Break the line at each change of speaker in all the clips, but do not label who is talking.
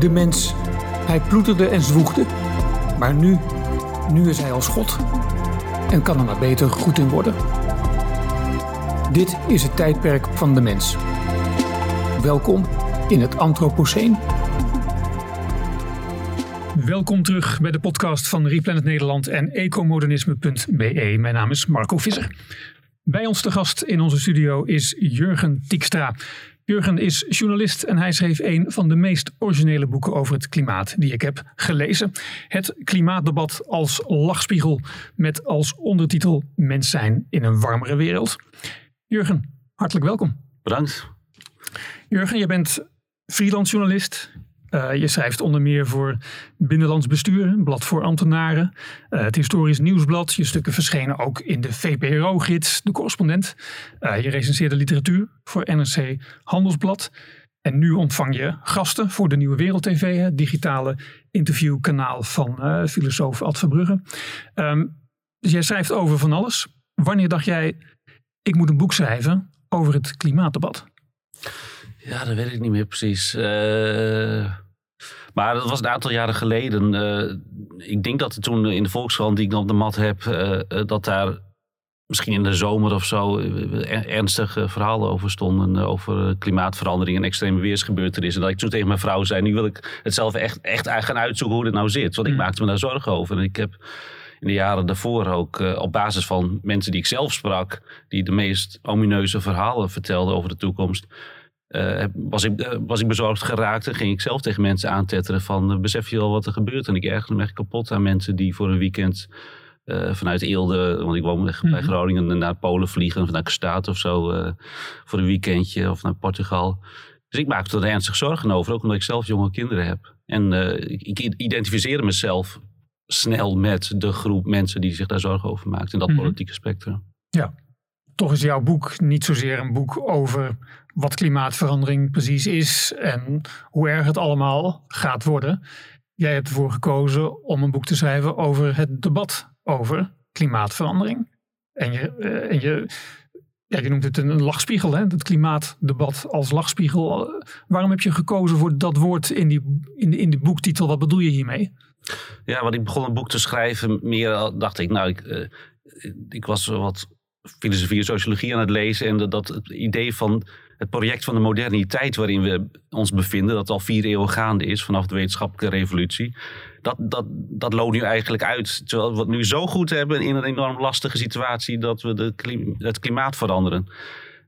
De mens, hij ploeterde en zwoegde. Maar nu, nu is hij als God. En kan er maar beter goed in worden. Dit is het tijdperk van de mens. Welkom in het Anthropoceen. Welkom terug bij de podcast van Replanet Nederland en ecomodernisme.be. Mijn naam is Marco Visser. Bij ons te gast in onze studio is Jurgen Tiekstra. Jurgen is journalist en hij schreef een van de meest originele boeken over het klimaat die ik heb gelezen. Het klimaatdebat als lachspiegel met als ondertitel Mens zijn in een warmere wereld. Jurgen, hartelijk welkom.
Bedankt.
Jurgen, je bent freelance journalist. Uh, je schrijft onder meer voor Binnenlands Bestuur, een blad voor ambtenaren. Uh, het Historisch Nieuwsblad. Je stukken verschenen ook in de VPRO-gids, de correspondent. Uh, je recenseerde literatuur voor NRC Handelsblad. En nu ontvang je gasten voor de Nieuwe Wereld TV, het digitale interviewkanaal van filosoof Ad Verbrugge. Um, dus jij schrijft over van alles. Wanneer dacht jij, ik moet een boek schrijven over het klimaatdebat?
Ja, dat weet ik niet meer precies. Uh, maar dat was een aantal jaren geleden. Uh, ik denk dat toen in de Volkskrant die ik op de mat heb, uh, dat daar misschien in de zomer of zo ernstige verhalen over stonden. Over klimaatverandering en extreme weersgebeurtenissen. Dat ik toen tegen mijn vrouw zei, nu wil ik het zelf echt, echt gaan uitzoeken hoe het nou zit. Want ik mm. maakte me daar zorgen over. En ik heb in de jaren daarvoor ook op basis van mensen die ik zelf sprak, die de meest omineuze verhalen vertelden over de toekomst, uh, was, ik, uh, was ik bezorgd geraakt en ging ik zelf tegen mensen aantetteren van uh, besef je al wat er gebeurt? En ik ergerde me echt kapot aan mensen die voor een weekend vanuit Eelde, want ik woon bij mm -hmm. Groningen, naar Polen vliegen of naar Kestaat of zo voor een weekendje of naar Portugal. Dus ik maakte er ernstig zorgen over, ook omdat ik zelf jonge kinderen heb. En ik, ik identificeerde mezelf snel met de groep mensen die zich daar zorgen over maakt in dat mm -hmm. politieke spectrum.
Ja, toch is jouw boek niet zozeer een boek over wat klimaatverandering precies is en hoe erg het allemaal gaat worden. Jij hebt ervoor gekozen om een boek te schrijven over het debat over klimaatverandering. En je, uh, en je, ja, je noemt het een lachspiegel, hè? het klimaatdebat als lachspiegel. Waarom heb je gekozen voor dat woord in, die, in, in de boektitel? Wat bedoel je hiermee?
Ja, want ik begon een boek te schrijven, meer dacht ik, nou, ik, uh, ik was wat filosofie en sociologie aan het lezen. En dat, dat het idee van het project van de moderniteit waarin we ons bevinden, dat al vier eeuwen gaande is vanaf de wetenschappelijke revolutie. Dat, dat, dat loopt nu eigenlijk uit. Terwijl we het nu zo goed hebben in een enorm lastige situatie dat we de het klimaat veranderen.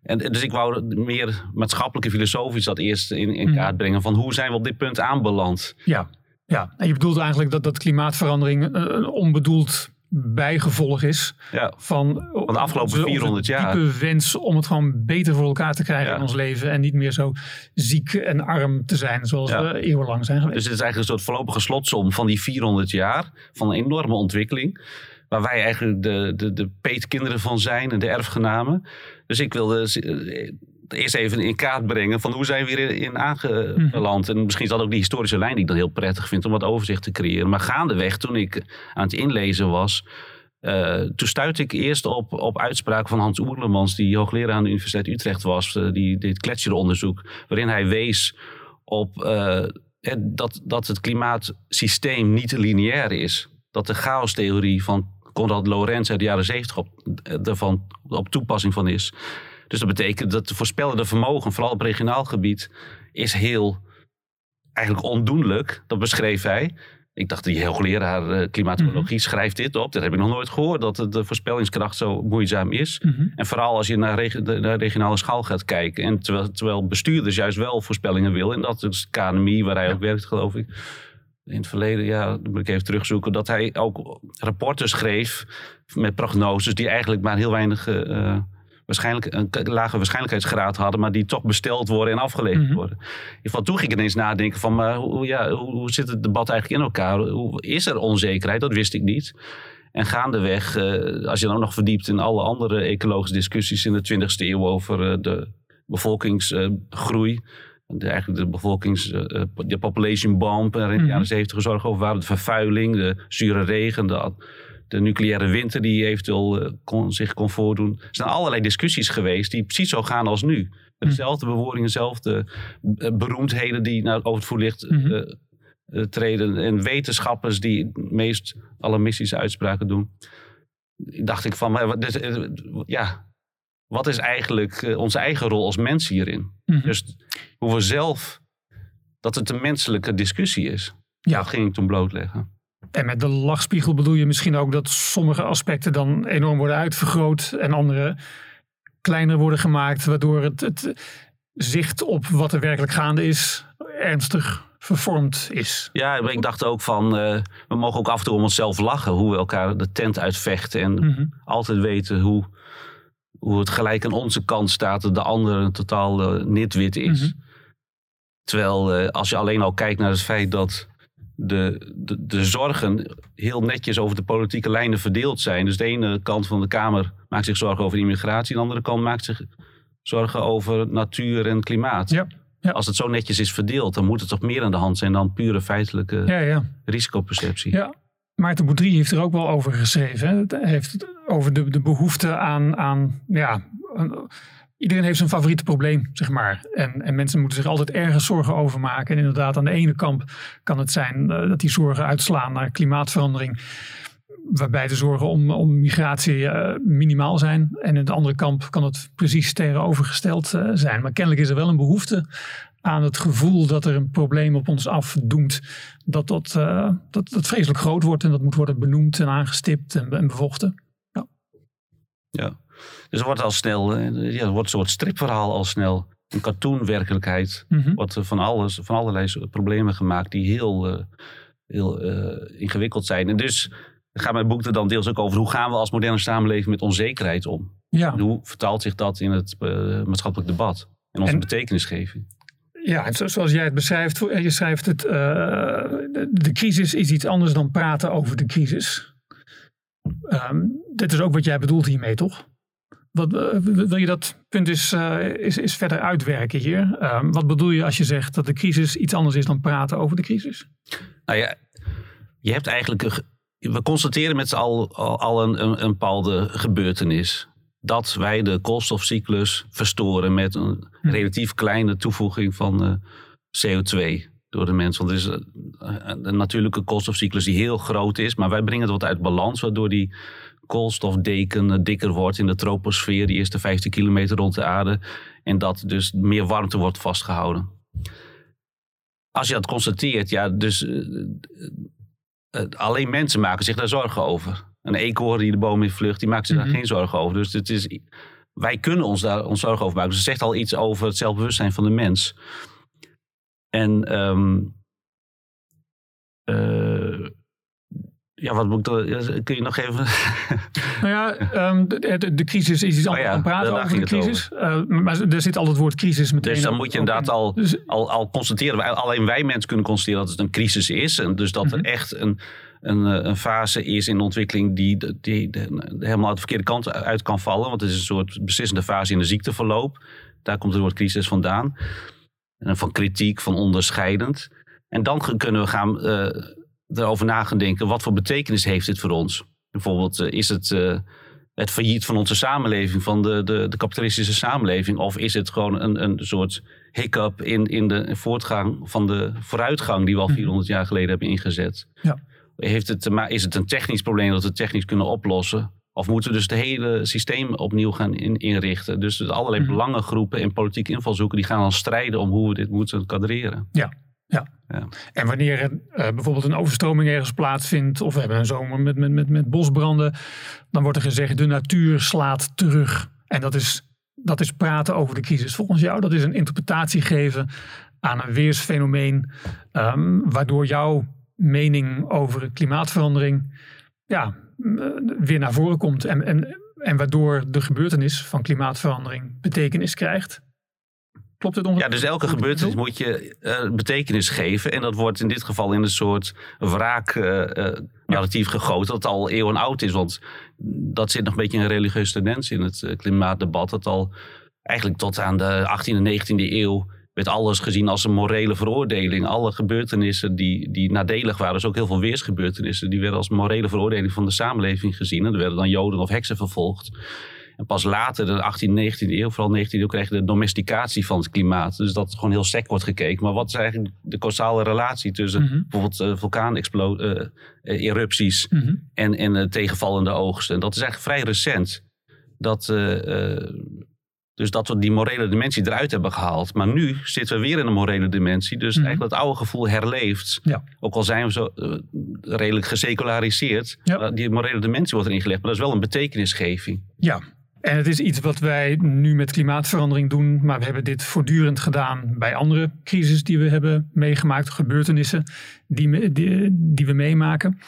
En, dus ik wou meer maatschappelijke filosofisch dat eerst in, in kaart brengen van hoe zijn we op dit punt aanbeland.
Ja, ja. en je bedoelt eigenlijk dat, dat klimaatverandering een onbedoeld bijgevolg is
ja.
van,
van de afgelopen 400 jaar.
diepe wens om het gewoon beter voor elkaar te krijgen in ons leven en niet meer zo ziek en arm te zijn zoals we eeuwenlang zijn geweest.
Dus het is eigenlijk een soort voorlopige slotsom van die 400 jaar van een enorme ontwikkeling. Waar wij eigenlijk de, de, de peetkinderen van zijn en de erfgenamen. Dus ik wilde eerst even in kaart brengen van hoe zijn we weer in aangeland. En misschien is dat ook die historische lijn die ik dan heel prettig vind om wat overzicht te creëren. Maar gaandeweg, toen ik aan het inlezen was, uh, toen stuitte ik eerst op, op uitspraken van Hans Oerlemans, die hoogleraar aan de Universiteit Utrecht was, uh, die dit gletsjeronderzoek, waarin hij wees op uh, dat, dat het klimaatsysteem niet lineair is. Dat de chaostheorie van Konrad Lorenz uit de jaren zeventig op, ervan op toepassing van is. Dus dat betekent dat de voorspellende vermogen, vooral op regionaal gebied, is heel eigenlijk ondoenlijk. Dat beschreef hij. Ik dacht, die hoogleraar uh, klimatologie mhm. schrijft dit op. Dat heb ik nog nooit gehoord, dat de voorspellingskracht zo moeizaam is. Mhm. En vooral als je naar, reg naar regionale schaal gaat kijken. En terwijl, terwijl bestuurders juist wel voorspellingen willen. En dat is KNMI, waar hij ook werkt, geloof ik. In het verleden, ja, moet ik even terugzoeken. Dat hij ook rapporten schreef met prognoses die eigenlijk maar heel weinig... Uh, waarschijnlijk een lage waarschijnlijkheidsgraad hadden, maar die toch besteld worden en afgeleverd mhm. worden. In ieder toen ging ik ineens nadenken van, maar hoe, ja, hoe, zit het debat eigenlijk in elkaar? Hoe, is er onzekerheid? Dat wist ik niet. En gaandeweg, uh, als je dan ook nog verdiept in alle andere ecologische discussies in de 20e eeuw over uh, de bevolkingsgroei. De, eigenlijk de bevolkings, uh, de population bomb, er in de mhm. jaren 70 gezorgd over waren. De vervuiling, de zure regen, de de nucleaire winter die eventueel uh, kon, zich kon voordoen. Er zijn allerlei discussies geweest die precies zo gaan als nu. Dezelfde bewoordingen, dezelfde eh, beroemdheden die naar, over het voetlicht eh, eh, treden. En wetenschappers die meest alarmistische uitspraken doen. Dacht ik van, maar eh, ja, wat is eigenlijk eh, onze eigen rol als mens hierin?
Mhm.
Dus hoe we zelf, dat het een menselijke discussie is.
Ja.
Dat ging ik toen blootleggen.
En met de lachspiegel bedoel je misschien ook dat sommige aspecten dan enorm worden uitvergroot en andere kleiner worden gemaakt, waardoor het, het zicht op wat er werkelijk gaande is ernstig vervormd is.
Ja, ik dacht ook van, eh, we mogen ook af en toe om onszelf lachen. Hoe we elkaar de tent uitvechten. En
Mhm.
altijd weten hoe, hoe het gelijk aan onze kant staat. Dat de andere een totaal eh, nitwit is.
Mhm.
Terwijl eh, als je alleen al kijkt naar het feit dat de, de, de zorgen heel netjes over de politieke lijnen verdeeld zijn. Dus de ene kant van de Kamer maakt zich zorgen over immigratie. De andere kant maakt zich zorgen over natuur en klimaat.
Ja, ja.
Als het zo netjes is verdeeld, dan moet het toch meer aan de hand zijn dan pure feitelijke
Ja, ja.
risicoperceptie.
Ja, Maarten Boudry heeft er ook wel over geschreven. Hè? Hij heeft het over de, de behoefte aan, aan ja, iedereen heeft zijn favoriete probleem, zeg maar. En, en mensen moeten zich altijd ergens zorgen over maken. En inderdaad, aan de ene kant kan het zijn eh, dat die zorgen uitslaan naar klimaatverandering. Waarbij de zorgen om, om migratie eh, minimaal zijn. En in de andere kamp kan het precies tegenovergesteld eh, zijn. Maar kennelijk is er wel een behoefte aan het gevoel dat er een probleem op ons afdoemt. Dat dat, dat dat vreselijk groot wordt en dat moet worden benoemd en aangestipt en, en bevochten.
Ja. Dus er wordt al snel, eh, ja, wordt een soort stripverhaal al snel. Een cartoonwerkelijkheid.
Mhm.
Wordt er van, alles, van allerlei problemen gemaakt die heel, eh, heel eh, ingewikkeld zijn. En dus gaat mijn boek er dan deels ook over hoe gaan we als moderne samenleving met onzekerheid om?
Ja.
En hoe vertaalt zich dat in het eh, maatschappelijk debat en onze
En-
betekenisgeving?
Ja, zoals jij het beschrijft, eh, je schrijft het, eh, de, de crisis is iets anders dan praten over de crisis. Ehm, dit is ook wat jij bedoelt hiermee, toch? Wat, eh, wil je dat punt eens, eh, is, is verder uitwerken hier? Ehm, wat bedoel je als je zegt dat de crisis iets anders is dan praten over de crisis?
Nou ja, je hebt eigenlijk. Een, we constateren met z'n al, al een, een, een bepaalde gebeurtenis. Dat wij de koolstofcyclus verstoren met een
Hm.
relatief kleine toevoeging van eh, CO2 door de mens. Want er is een natuurlijke koolstofcyclus die heel groot is, maar wij brengen het wat uit balans, waardoor die koolstofdeken eh, dikker wordt in de troposfeer, die eerste 15 kilometer rond de aarde. En dat dus meer warmte wordt vastgehouden als je dat constateert, ja, dus eh, eh, alleen mensen maken zich daar zorgen over. Een eekhoorn die de boom in vlucht, die maakt zich
Mhm.
daar geen zorgen over. Dus het is, wij kunnen ons daar ons zorgen over maken. Dus het zegt al iets over het zelfbewustzijn van de mens. En ehm, eh, ja, wat moet ik kun je nog even...
Nou ja, ehm, de, de, de crisis is iets anders
Oh ja,
dan praten over de crisis. Eh, maar er zit al het woord crisis meteen
Dus dan moet je inderdaad
in.
al,
Dus-
al, al constateren, alleen wij mensen kunnen constateren dat het een crisis is. En dus dat
Mhm.
er echt een, een, eh, een fase is in de ontwikkeling die, die, die helemaal uit de verkeerde kant uit kan vallen. Want het is een soort beslissende fase in de ziekteverloop. Daar komt het woord crisis vandaan. En van kritiek, van onderscheidend. En dan kunnen we gaan eh, erover na gaan denken, wat voor betekenis heeft dit voor ons? Bijvoorbeeld, eh, is het eh, het failliet van onze samenleving, van de, de, de kapitalistische samenleving? Of is het gewoon een, een soort hiccup in, in de voortgang van de vooruitgang die we al
Mhm.
400 jaar geleden hebben ingezet?
Ja.
Heeft het, te ma- is het een technisch probleem dat we technisch kunnen oplossen? Of moeten we dus het hele systeem opnieuw gaan in- inrichten? Dus allerlei
Mhm.
belangengroepen en politieke invalshoeken die gaan dan strijden om hoe we dit moeten kadreren.
En wanneer er eh, bijvoorbeeld een overstroming ergens plaatsvindt, of we hebben een zomer met, met, met, met bosbranden, dan wordt er gezegd de natuur slaat terug. En dat is, dat is praten over de crisis. Volgens jou, dat is een interpretatie geven aan een weersfenomeen, ehm, waardoor jouw mening over klimaatverandering ja, eh, weer naar voren komt. En, en, en waardoor de gebeurtenis van klimaatverandering betekenis krijgt. Klopt het ongeveer?
Ja, dus elke gebeurtenis moet je eh, betekenis geven. En dat wordt in dit geval in een soort wraak-narratief gegoten. Dat al eeuwen oud is. Want dat zit nog een beetje een religieuze tendens in het eh, klimaatdebat. Dat al eigenlijk tot aan de 18e en 19e eeuw werd alles gezien als een morele veroordeling. Alle gebeurtenissen die, die nadelig waren, dus ook heel veel weersgebeurtenissen, die werden als morele veroordeling van de samenleving gezien. En er werden dan Joden of heksen vervolgd. En pas later, de 18e, 19e eeuw, vooral 19e eeuw, kreeg je de domesticatie van het klimaat. Dus dat gewoon heel sec wordt gekeken. Maar wat is eigenlijk de causale relatie tussen
Mhm.
bijvoorbeeld uh, vulkaanerupties
Mhm.
en, en uh, tegenvallende oogsten? Dat is eigenlijk vrij recent. Dat, uh, dus dat we die morele dimensie eruit hebben gehaald. Maar nu zitten we weer in een morele dimensie. Dus
Mhm.
eigenlijk dat oude gevoel herleeft.
Ja.
Ook al zijn we zo uh, redelijk geseculariseerd.
Ja.
die morele dimensie wordt erin gelegd. Maar dat is wel een betekenisgeving.
Ja, en het is iets wat wij nu met klimaatverandering doen. Maar we hebben dit voortdurend gedaan bij andere crisis die we hebben meegemaakt. Gebeurtenissen die, die, die we meemaken.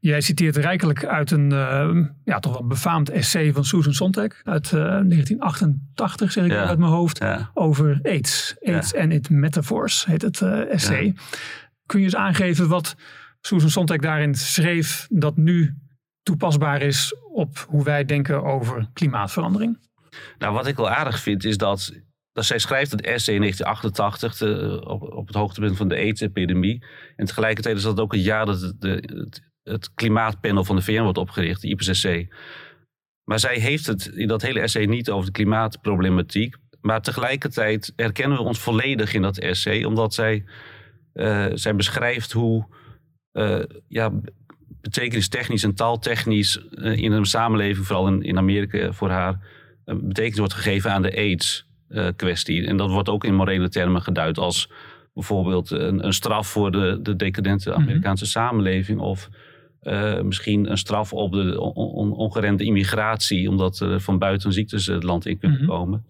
Jij citeert rijkelijk uit een uh, ja, toch wel befaamd essay van Susan Sontag uit uh, 1988, zeg ik
Ja.
uit mijn hoofd,
Ja.
over AIDS. AIDS
Ja.
and its metaphors heet het uh, essay. Kun je eens aangeven wat Susan Sontag daarin schreef dat nu toepasbaar is op hoe wij denken over klimaatverandering?
Nou, wat ik wel aardig vind is dat, dat zij schrijft het essay in 1988 de, op, op het hoogtepunt van de AIDS-epidemie. En tegelijkertijd is dat ook het jaar dat de, het, het klimaatpanel van de VN wordt opgericht, de IPCC. Maar zij heeft het in dat hele essay niet over de klimaatproblematiek. Maar tegelijkertijd herkennen we ons volledig in dat essay, omdat zij, uh, zij beschrijft hoe uh, ja, betekenistechnisch en taaltechnisch uh, in een samenleving, vooral in, in Amerika voor haar, betekenis wordt gegeven aan de AIDS-kwestie. en dat wordt ook in morele termen geduid als bijvoorbeeld een, een straf voor de, de decadente Amerikaanse mm -hmm. samenleving of uh, misschien een straf op de on, on, ongeremde immigratie, omdat er van buiten ziektes het land in kunnen mm -hmm. komen.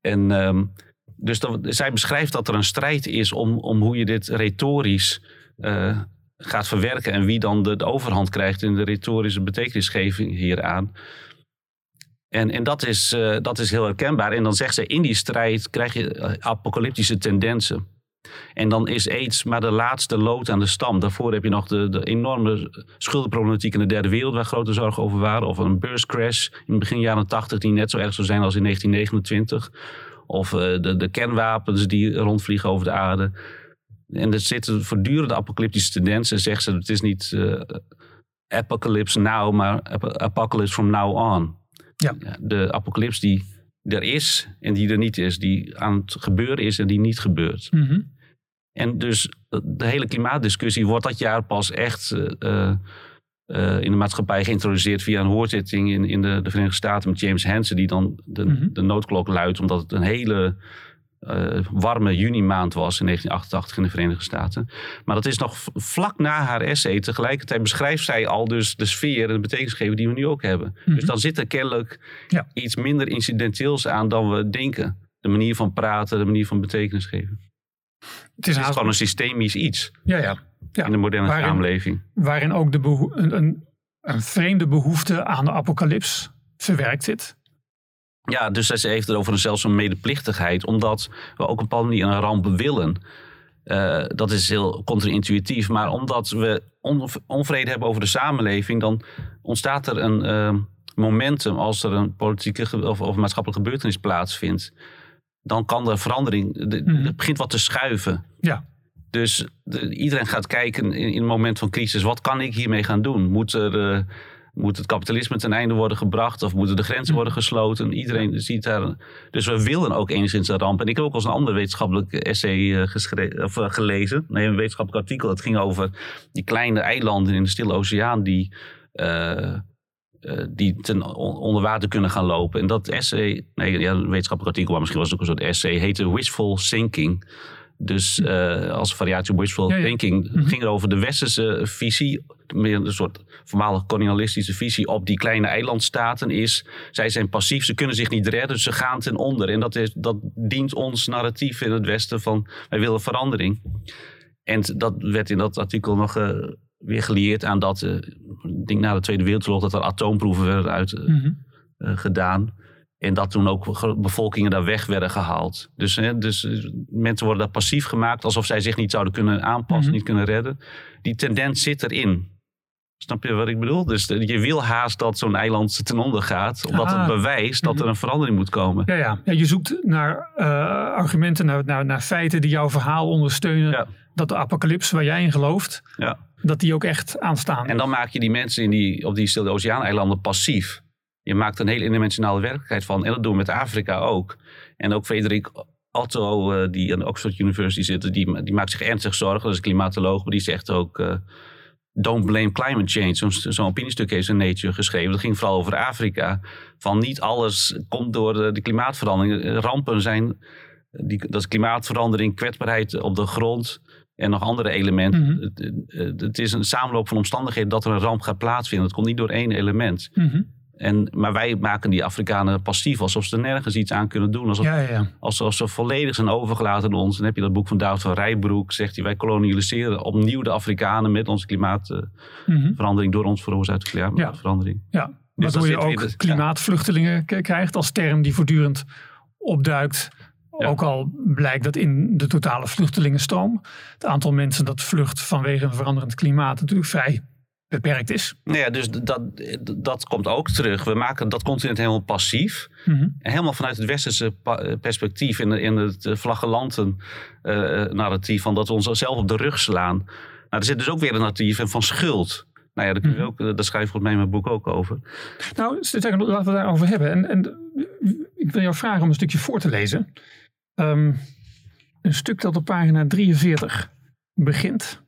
En um, dus dat, zij beschrijft dat er een strijd is om, om hoe je dit retorisch uh, gaat verwerken en wie dan de, overhand krijgt in de retorische betekenisgeving hieraan. En, en dat, is, uh, dat is heel herkenbaar. En dan zegt ze, in die strijd krijg je apocalyptische tendensen. En dan is AIDS maar de laatste lood aan de stam. Daarvoor heb je nog de, de enorme schuldenproblematiek in de derde wereld, waar grote zorgen over waren. Of een beurscrash in begin jaren 80, die net zo erg zou zijn als in 1929. Of uh, de, de kernwapens die rondvliegen over de aarde. En er zitten voortdurende apocalyptische tendensen. Zegt ze, het is niet uh, apocalypse now, maar apocalypse from now on.
Ja.
De apocalyps die er is en die er niet is. Die aan het gebeuren is en die niet gebeurt.
Mm -hmm.
En dus de hele klimaatdiscussie wordt dat jaar pas echt uh, uh, in de maatschappij geïntroduceerd via een hoorzitting in, in de, de Verenigde Staten met James Hansen, die dan de,
Mhm.
mm -hmm. de noodklok luidt, omdat het een hele uh, warme juni-maand was in 1988 in de Verenigde Staten. Maar dat is nog vlak na haar essay. Tegelijkertijd beschrijft zij al dus de sfeer en de betekenisgeving die we nu ook hebben. Mm
Mhm.
-hmm. Dus dan zit er kennelijk ja. iets minder incidenteels aan dan we denken. De manier van praten, de manier van betekenis geven.
Het is,
het is gewoon een systemisch iets
ja, ja. Ja.
in de moderne
waarin,
samenleving.
Waarin ook de een, een, een vreemde behoefte aan de apocalyps verwerkt zit.
Ja, dus ze heeft er over zelfs een medeplichtigheid, omdat we ook op een bepaalde manier een ramp willen. Uh, dat is heel contra-intuïtief, maar omdat we on onvrede hebben over de samenleving, dan ontstaat er een uh, momentum als er een politieke of, of maatschappelijke gebeurtenis plaatsvindt. Dan kan er verandering, de,
Mhm.
het begint wat te schuiven.
Ja.
Dus de, iedereen gaat kijken in, in een moment van crisis, wat kan ik hiermee gaan doen? Moet er... Uh, moet het kapitalisme ten einde worden gebracht of moeten de grenzen worden gesloten? Iedereen ziet daar. Dus we willen ook enigszins een ramp. En ik heb ook al eens een ander wetenschappelijk essay uh, of, uh, gelezen. Nee, een wetenschappelijk artikel. Het ging over die kleine eilanden in de Stille Oceaan die, uh, die ten onder water kunnen gaan lopen. En dat essay, nee, ja, een wetenschappelijk artikel, maar misschien was het ook een soort essay, heette Wishful Sinking. Dus als variatie op wishful
ja, ja.
thinking
Mhm.
ging er over de westerse visie, meer een soort voormalig kolonialistische visie op die kleine eilandstaten is. Zij zijn passief, ze kunnen zich niet redden, dus ze gaan ten onder. En dat, is, dat dient ons narratief in het Westen van wij willen verandering. En dat werd in dat artikel nog uh, weer gelieerd aan dat, uh, ik denk na de Tweede Wereldoorlog, dat er atoomproeven werden uit, uh,
Mhm.
gedaan. En dat toen ook bevolkingen daar weg werden gehaald. Dus, hè, dus mensen worden daar passief gemaakt alsof zij zich niet zouden kunnen aanpassen,
Mhm.
niet kunnen redden. Die tendens zit erin. Snap je wat ik bedoel? Dus je wil haast dat zo'n eiland ten onder gaat, omdat
Ah.
het bewijst dat er een verandering moet komen.
Ja, ja. ja je zoekt naar uh, argumenten, naar, naar, naar feiten die jouw verhaal ondersteunen.
Ja.
Dat de apocalyps waar jij in gelooft,
Ja.
dat die ook echt aanstaan.
En dan maak je die mensen in die, op die Stille Oceaaneilanden passief. Je maakt een hele interdimensionale werkelijkheid van. En dat doen we met Afrika ook. En ook Frederik Otto, uh, die aan Oxford University zit, die, die maakt zich ernstig zorgen. Dat is een klimatoloog, maar die zegt ook... Uh, Don't blame climate change. Zo'n zo opiniestuk heeft in Nature geschreven. Dat ging vooral over Afrika. Van niet alles komt door de, de klimaatverandering. Rampen zijn, die, dat is klimaatverandering, kwetsbaarheid op de grond en nog andere elementen. Mm het, het, is een samenloop van omstandigheden dat er een ramp gaat plaatsvinden. Het komt niet door één element. Mm -hmm. En, maar wij maken die Afrikanen passief, alsof ze er nergens iets aan kunnen doen. Alsof, ja, ja. alsof ze volledig zijn overgelaten aan ons. Dan heb je dat boek van David van Rijbroek, zegt hij, wij kolonialiseren opnieuw de Afrikanen met onze klimaatverandering, uh, mm -hmm. door ons veroorzaakte klimaatverandering.
Ja, ja. Dus waardoor je ook klimaatvluchtelingen krijgt als term die voortdurend opduikt. Ook al blijkt dat in de totale vluchtelingenstroom het aantal mensen dat vlucht vanwege een veranderend klimaat natuurlijk vrij beperkt is.
Nou ja, dus dat, dat komt ook terug. We maken dat continent helemaal passief. Mm Helemaal vanuit het westerse perspectief in, in het flagellanten uh, narratief van dat we ons zelf op de rug slaan. Nou, er zit dus ook weer een narratief van schuld. Nou ja, daar, kun je ook, daar schrijf ik volgens mij in mijn boek ook over.
Nou, laten we daarover hebben. En, en ik wil jou vragen om een stukje voor te lezen. Um, een stuk dat op pagina 43 begint.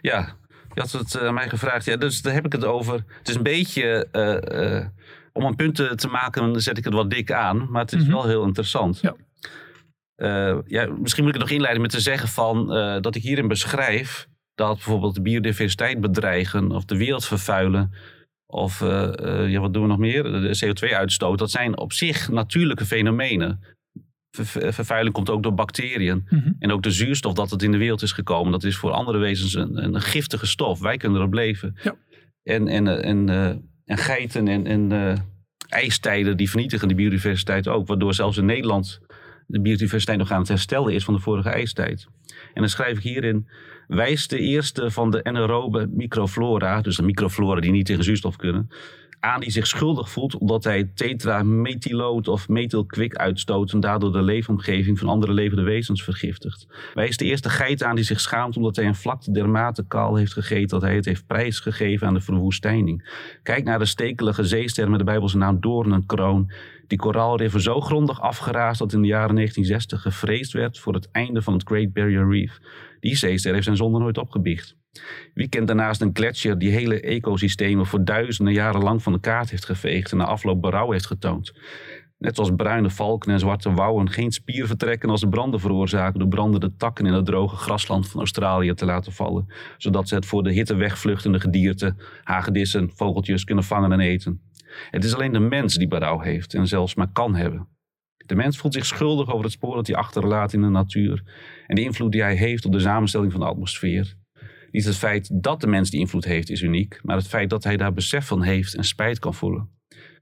Ja, je had het uh, mij gevraagd. Ja, dus daar heb ik het over. Het is een beetje. Uh, uh, om een punt te maken, zet ik het wat dik aan. Maar het is mm -hmm. wel heel interessant. Ja. ja, misschien moet ik het nog inleiden met te zeggen van, dat ik hierin beschrijf dat bijvoorbeeld de biodiversiteit bedreigen of de wereld vervuilen. Of ja, wat doen we nog meer? De CO2-uitstoot. Dat zijn op zich natuurlijke fenomenen vervuiling komt ook door bacteriën. Mhm. En ook de zuurstof dat het in de wereld is gekomen, dat is voor andere wezens een, een giftige stof. Wij kunnen erop leven. Ja. En, en, eh, en, uh, en geiten en, en uh, ijstijden die vernietigen de biodiversiteit ook. Waardoor zelfs in Nederland de biodiversiteit nog aan het herstellen is van de vorige ijstijd. En dan schrijf ik hierin, wijst de eerste van de anaerobe microflora, dus de microflora die niet tegen zuurstof kunnen, aan die zich schuldig voelt omdat hij tetramethylood of methylkwik uitstoot en daardoor de leefomgeving van andere levende wezens vergiftigt. Wij is de eerste geit aan die zich schaamt omdat hij een vlakte dermate kaal heeft gegeten dat hij het heeft prijsgegeven aan de verwoestijning. Kijk naar de stekelige zeester met de Bijbelse naam Doornenkroon, die koraalriffen zo grondig afgeraasd dat in de jaren 1960 gevreesd werd voor het einde van het Great Barrier Reef. Die zeester heeft zijn zonde nooit opgebiecht. Wie kent daarnaast een gletsjer die hele ecosystemen voor duizenden jaren lang van de kaart heeft geveegd en na afloop berouw heeft getoond? Net als bruine valken en zwarte wouwen geen spier vertrekken als de branden veroorzaken door brandende takken in het droge grasland van Australië te laten vallen, zodat ze het voor de hitte wegvluchtende gedierte, hagedissen, vogeltjes kunnen vangen en eten. Het is alleen de mens die berouw heeft en zelfs maar kan hebben. De mens voelt zich schuldig over het spoor dat hij achterlaat in de natuur en de invloed die hij heeft op de samenstelling van de atmosfeer. Niet het feit dat de mens die invloed heeft is uniek, maar het feit dat hij daar besef van heeft en spijt kan voelen.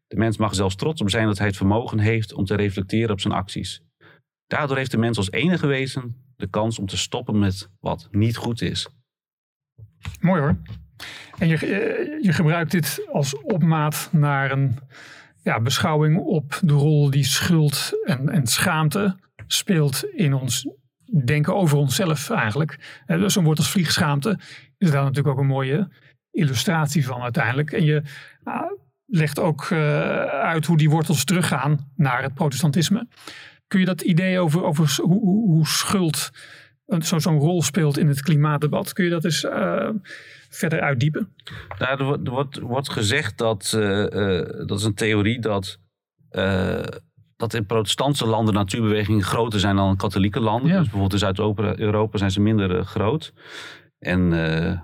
De mens mag zelfs trots op zijn dat hij het vermogen heeft om te reflecteren op zijn acties. Daardoor heeft de mens als enige wezen de kans om te stoppen met wat niet goed is.
Mooi hoor. En je, eh, je gebruikt dit als opmaat naar een ja, beschouwing op de rol die schuld en, en schaamte speelt in ons denken over onszelf eigenlijk. Dus zo'n woord als vliegschaamte is daar natuurlijk ook een mooie illustratie van uiteindelijk. En je ah, legt ook uh, uit hoe die wortels teruggaan naar het protestantisme. Kun je dat idee over, over hoe, hoe schuld zo'n zo rol speelt in het klimaatdebat, kun je dat eens uh, verder uitdiepen?
Nou, er, wordt, wordt, gezegd dat, uh, dat is een theorie dat dat in protestantse landen natuurbewegingen groter zijn dan in katholieke landen. Dus bijvoorbeeld in Zuid-Europa zijn ze minder uh, groot. En uh,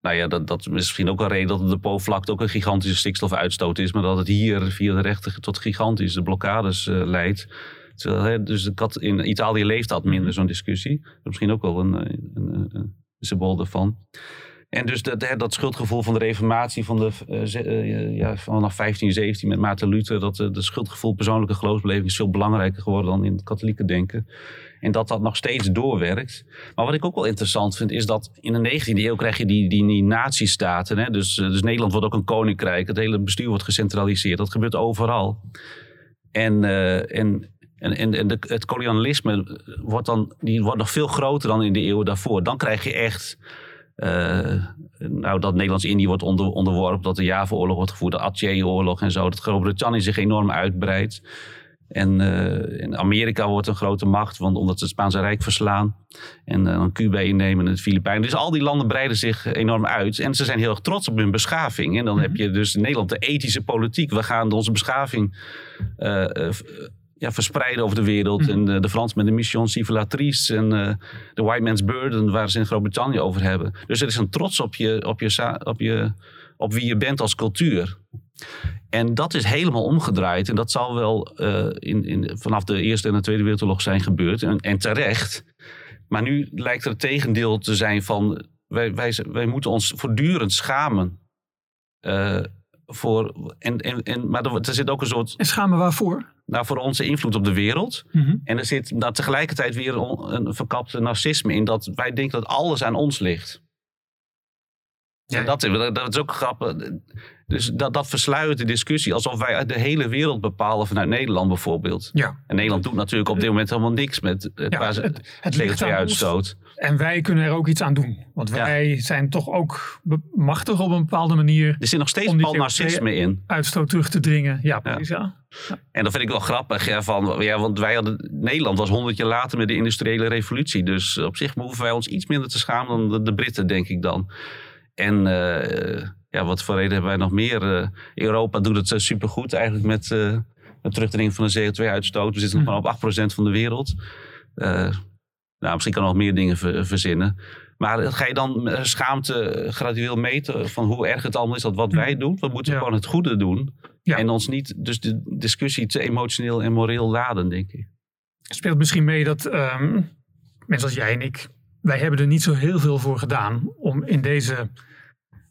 nou ja, dat, dat is misschien ook een reden dat de Po-vlakte ook een gigantische stikstofuitstoot is. Maar dat het hier via de rechter tot gigantische blokkades uh, leidt. Dus kat, in Italië leeft dat minder, zo'n discussie. Dat is misschien ook wel een, een, een, een symbool daarvan. En dus dat, dat schuldgevoel van de reformatie van de, uh, ja, vanaf 1517 met Maarten Luther, dat uh, de schuldgevoel persoonlijke geloofsbeleving is veel belangrijker geworden dan in het katholieke denken. En dat dat nog steeds doorwerkt. Maar wat ik ook wel interessant vind, is dat in de 19e eeuw krijg je die, die, die natiestaten. Hè? Dus, dus Nederland wordt ook een koninkrijk. Het hele bestuur wordt gecentraliseerd. Dat gebeurt overal. En, en, en, en de, het kolonialisme wordt, dan, die wordt nog veel groter dan in de eeuwen daarvoor. Dan krijg je echt nou, dat Nederlands-Indië wordt onder, onderworpen, dat de Java-oorlog wordt gevoerd, de Aceh-oorlog en zo. Dat Groot-Brittannië zich enorm uitbreidt. En uh, in Amerika wordt een grote macht, want omdat ze het Spaanse Rijk verslaan. En uh, dan Cuba innemen en de Filipijnen. Dus al die landen breiden zich enorm uit. En ze zijn heel erg trots op hun beschaving. En dan heb je dus in Nederland de ethische politiek. We gaan onze beschaving uh, ja, verspreiden over de wereld. En de, de Frans met de Mission Civilisatrice en de White Man's Burden, waar ze in Groot-Brittannië over hebben. Dus er is een trots op, je, op, je, op, je, op wie je bent als cultuur. En dat is helemaal omgedraaid. En dat zal wel uh, in, in, vanaf de Eerste en de Tweede Wereldoorlog zijn gebeurd. En, en terecht. Maar nu lijkt er het tegendeel te zijn van... Wij, wij, wij moeten ons voortdurend schamen. Uh, voor, en, en, en, maar er, er, zit ook een soort...
En schamen waarvoor?
Nou, voor onze invloed op de wereld. Mm -hmm. En er zit daar tegelijkertijd weer een, een verkapte narcisme in. Dat wij denken dat alles aan ons ligt. Ja. En dat, dat is ook grappig. Dus dat, dat versluit de discussie alsof wij de hele wereld bepalen vanuit Nederland bijvoorbeeld. Ja. En Nederland doet natuurlijk op dit moment helemaal niks met het, ja, het, het CO2-uitstoot.
En wij kunnen er ook iets aan doen. Want wij zijn toch ook machtig op een bepaalde manier.
Er zit nog steeds al narcisme in.
Uitstoot terug te dringen. Ja, precies. Ja.
En dat vind ik wel grappig. Van, ja, want wij hadden, Nederland was honderd jaar later met de industriële revolutie. Dus op zich hoeven wij ons iets minder te schamen dan de, de Britten, denk ik dan. En uh, ja, wat voor reden hebben wij nog meer? Uh, Europa doet het uh, supergoed eigenlijk met de terugdringing van de CO2-uitstoot. We zitten nog maar op 8% van de wereld. nou, misschien kan nog meer dingen ver, verzinnen. Maar ga je dan schaamte gradueel meten van hoe erg het allemaal is dat wat wij doen? We moeten ja. gewoon het goede doen. Ja. En ons niet dus de discussie te emotioneel en moreel laden, denk ik.
Speelt misschien mee dat um, mensen als jij en ik wij hebben er niet zo heel veel voor gedaan om in deze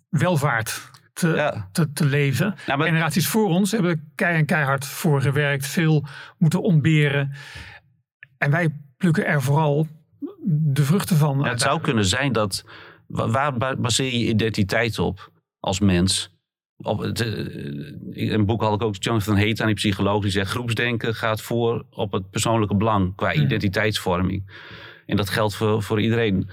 welvaart te, te, te, leven. Nou, Generaties voor ons hebben kei en keihard voor gewerkt, veel moeten ontberen. En wij plukken er vooral de vruchten van.
Ja, het zou kunnen zijn dat. Waar baseer je identiteit op als mens? Op het, in een boek had ik ook Jonathan Haidt aan die psycholoog die zegt: groepsdenken gaat voor op het persoonlijke belang qua identiteitsvorming. En dat geldt voor, voor iedereen.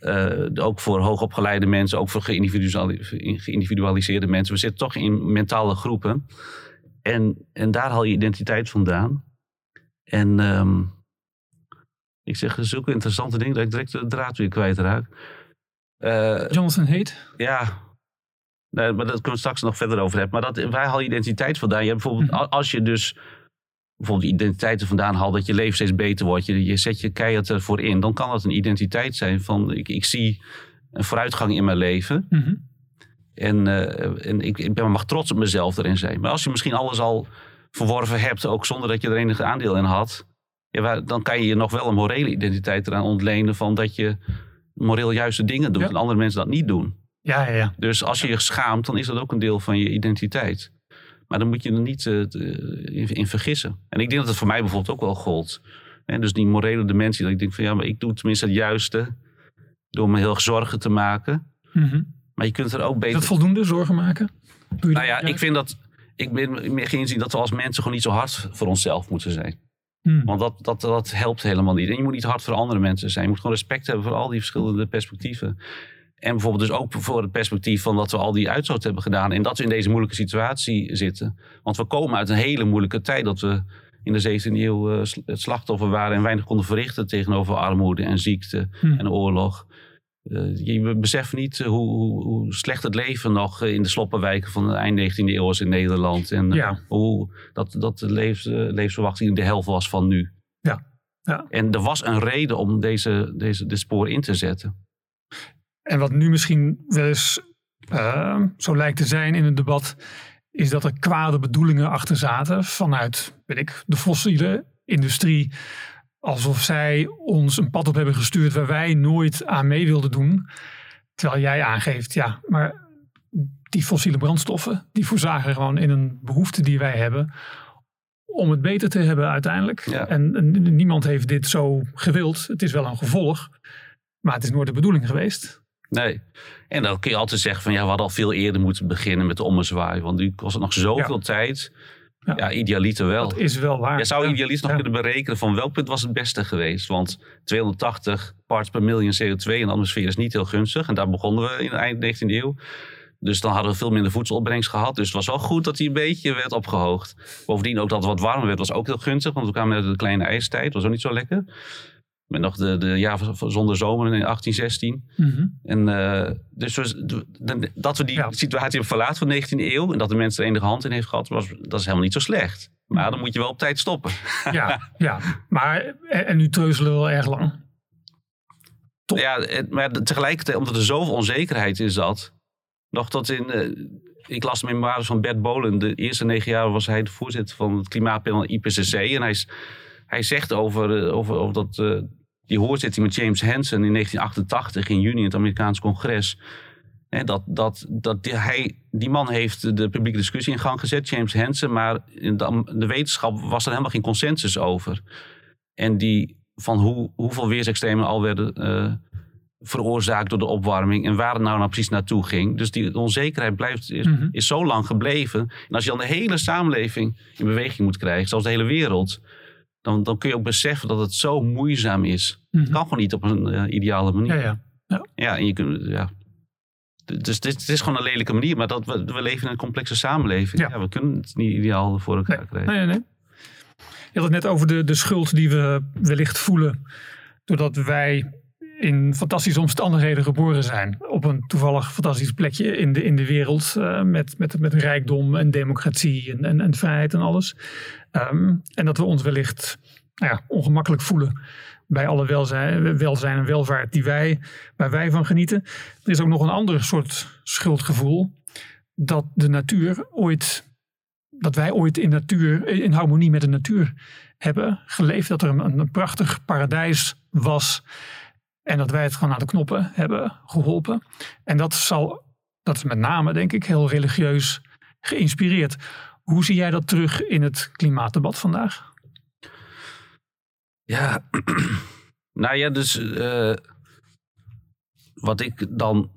Uh, ook voor hoogopgeleide mensen, ook voor geïndividualiseerde mensen. We zitten toch in mentale groepen. En, en daar haal je identiteit vandaan. En um, ik zeg zulke interessante dingen dat ik direct de draad weer kwijtraak.
Uh, Jonathan Heet?
Ja, nee, maar dat kunnen we straks nog verder over hebben. Maar dat, wij halen identiteit vandaan. Je hebt bijvoorbeeld, mhm. als je dus bijvoorbeeld identiteiten vandaan haalt, dat je leven steeds beter wordt. Je, je zet je keihard ervoor in. Dan kan dat een identiteit zijn van ik, ik zie een vooruitgang in mijn leven. Mhm. En, uh, en ik, ik ben, mag trots op mezelf erin zijn. Maar als je misschien alles al verworven hebt, ook zonder dat je er enige aandeel in had, ja, dan kan je je nog wel een morele identiteit eraan ontlenen van dat je moreel juiste dingen doet en andere mensen dat niet doen.
Ja, ja, ja.
Dus als je je schaamt, dan is dat ook een deel van je identiteit. Maar dan moet je er niet uh, in, in, vergissen. En ik denk dat het voor mij bijvoorbeeld ook wel gold. En dus die morele dimensie. Dat ik denk van ja, maar ik doe tenminste het juiste. Door me heel erg zorgen te maken. Mhm. Maar je kunt er ook beter...
Is dat voldoende zorgen maken?
Nou ja, ik vind dat... Ik ben meer gezien dat we als mensen gewoon niet zo hard voor onszelf moeten zijn. Hmm. Want dat, dat, dat helpt helemaal niet. En je moet niet hard voor andere mensen zijn. Je moet gewoon respect hebben voor al die verschillende perspectieven. En bijvoorbeeld dus ook voor het perspectief van dat we al die uitstoot hebben gedaan. En dat we in deze moeilijke situatie zitten. Want we komen uit een hele moeilijke tijd. Dat we in de 17e eeuw uh, het slachtoffer waren en weinig konden verrichten tegenover armoede en ziekte hmm. en oorlog. Uh, je beseft niet hoe, hoe, hoe, slecht het leven nog in de sloppenwijken van de eind 19e eeuw was in Nederland. En ja. hoe dat, dat de levens, levensverwachting de helft was van nu.
Ja. Ja.
En er was een reden om deze, deze, dit spoor in te zetten.
En wat nu misschien wel eens uh, zo lijkt te zijn in het debat, is dat er kwade bedoelingen achter zaten vanuit, weet ik, de fossiele industrie. Alsof zij ons een pad op hebben gestuurd waar wij nooit aan mee wilden doen. Terwijl jij aangeeft, ja, maar die fossiele brandstoffen, die voorzagen gewoon in een behoefte die wij hebben om het beter te hebben uiteindelijk. En, en, niemand heeft dit zo gewild. Het is wel een gevolg, maar het is nooit de bedoeling geweest.
Nee. En dan kun je altijd zeggen van ja, we hadden al veel eerder moeten beginnen met de ommezwaai. Want nu kost het nog zoveel tijd. Ja, ja idealiter wel.
Dat is wel waar.
Je zou idealiter nog kunnen berekenen van welk punt was het beste geweest. Want 280 parts per miljoen CO2 in de atmosfeer is niet heel gunstig. En daar begonnen we in de eind 19e eeuw. Dus dan hadden we veel minder voedselopbrengst gehad. Dus het was wel goed dat hij een beetje werd opgehoogd. Bovendien ook dat het wat warmer werd was ook heel gunstig. Want we kwamen net de kleine ijstijd. Dat was ook niet zo lekker. Met nog de, de jaar zonder zomer in 1816. Mm En uh, dus dat we die situatie hebben verlaten van de 19e eeuw. En dat de mensen er enige hand in heeft gehad. Was, dat is helemaal niet zo slecht. Maar mhm. dan moet je wel op tijd stoppen.
Ja, ja. maar en nu treuzelen we wel erg lang.
Top. Ja, maar tegelijkertijd, omdat er zoveel onzekerheid is dat. Nog tot in. Uh, ik las de memoires van Bert Bolen. De eerste negen jaar was hij de voorzitter van het klimaatpanel IPCC. En hij, hij zegt over, over, over dat. Uh, die hoorzitting met James Hansen in 1988 in juni in het Amerikaans congres. Hè, dat, dat, dat die, hij, die man heeft de publieke discussie in gang gezet, James Hansen. Maar in de, de wetenschap was er helemaal geen consensus over. En die van hoe, hoeveel weersextremen al werden veroorzaakt door de opwarming en waar het nou, nou precies naartoe ging. Dus die onzekerheid blijft, is, mhm. is zo lang gebleven. En als je dan de hele samenleving in beweging moet krijgen, zoals de hele wereld, dan, dan kun je ook beseffen dat het zo moeizaam is. Het mhm. kan gewoon niet op een uh, ideale manier.
Ja, ja. ja.
ja en je kunt, ja. Dus dit, is gewoon een lelijke manier, maar dat we, we leven in een complexe samenleving. Ja. we kunnen het niet ideaal voor elkaar
nee.
krijgen.
Nee, nee, Je had het net over de, de schuld die we wellicht voelen. Doordat wij in fantastische omstandigheden geboren zijn. Op een toevallig fantastisch plekje in de, in de wereld. Uh, met, met, met rijkdom en democratie en, en, en vrijheid en alles. Um, en dat we ons wellicht nou ja, ongemakkelijk voelen bij alle welzijn, welzijn en welvaart die wij, waar wij van genieten. Er is ook nog een ander soort schuldgevoel. Dat de natuur ooit, dat wij ooit in, natuur, in harmonie met de natuur hebben geleefd. Dat er een, een prachtig paradijs was en dat wij het gewoon aan de knoppen hebben geholpen. En dat zal, dat is met name denk ik heel religieus geïnspireerd. Hoe zie jij dat terug in het klimaatdebat vandaag?
Ja, nou ja, dus uh, wat ik dan,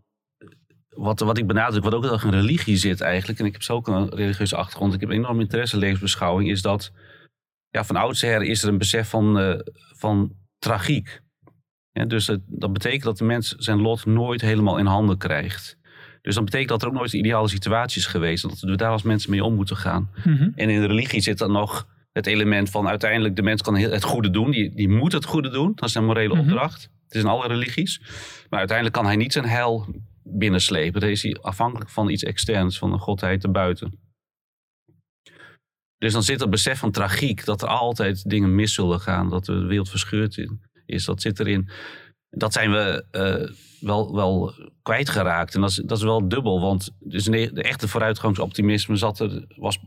wat, wat ik benadruk, wat ook heel erg in religie zit eigenlijk, en ik heb zo een religieuze achtergrond, ik heb enorm interesse in levensbeschouwing, is dat ja, van oudsher is er een besef van, uh, van tragiek. Ja, dus het, dat betekent dat de mens zijn lot nooit helemaal in handen krijgt. Dus dat betekent dat er ook nooit een ideale situatie is geweest. En dat we daar als mensen mee om moeten gaan. Mhm. En in de religie zit dan nog het element van uiteindelijk de mens kan het goede doen. Die, die moet het goede doen. Dat is een morele mhm. opdracht. Het is in alle religies. Maar uiteindelijk kan hij niet zijn heil binnenslepen. Dan is hij afhankelijk van iets externs, van een godheid erbuiten. Dus dan zit er besef van tragiek, dat er altijd dingen mis zullen gaan, dat de wereld verscheurd is. Dat zit erin. Dat zijn we uh, wel, wel kwijtgeraakt. En dat is, dat is wel dubbel, want dus de echte vooruitgangsoptimisme zat er, was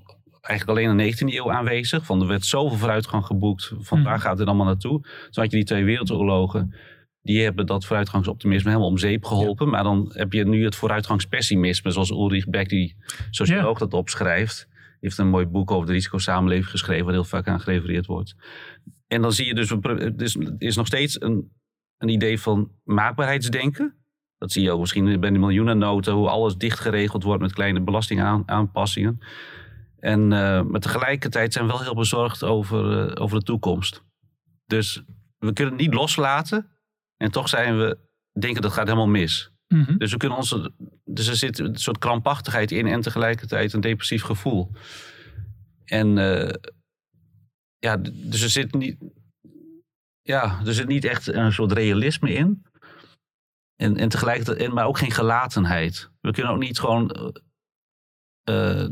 eigenlijk alleen in de 19e eeuw aanwezig. Van er werd zoveel vooruitgang geboekt. Van waar mhm. gaat het allemaal naartoe? Toen had je die twee wereldoorlogen. Die hebben dat vooruitgangsoptimisme helemaal om zeep geholpen. Maar dan heb je nu het vooruitgangspessimisme. Zoals Ulrich Beck, die socioloog, ja. dat opschrijft. Heeft een mooi boek over de risicosamenleving geschreven. Waar heel vaak aan gerefereerd wordt. En dan zie je dus, dus er is nog steeds een, een idee van maakbaarheidsdenken. Dat zie je ook misschien bij de miljoenennota, hoe alles dicht geregeld wordt met kleine belastingaanpassingen. En, uh, maar tegelijkertijd zijn we wel heel bezorgd over, uh, over de toekomst. Dus we kunnen het niet loslaten. En toch zijn we, denken dat gaat helemaal mis. Mm Dus we kunnen onze, dus er zit een soort krampachtigheid in en tegelijkertijd een depressief gevoel. En uh, ja, dus er zit niet, ja, er zit niet echt een soort realisme in. En, en tegelijkertijd, maar ook geen gelatenheid. We kunnen ook niet gewoon, uh,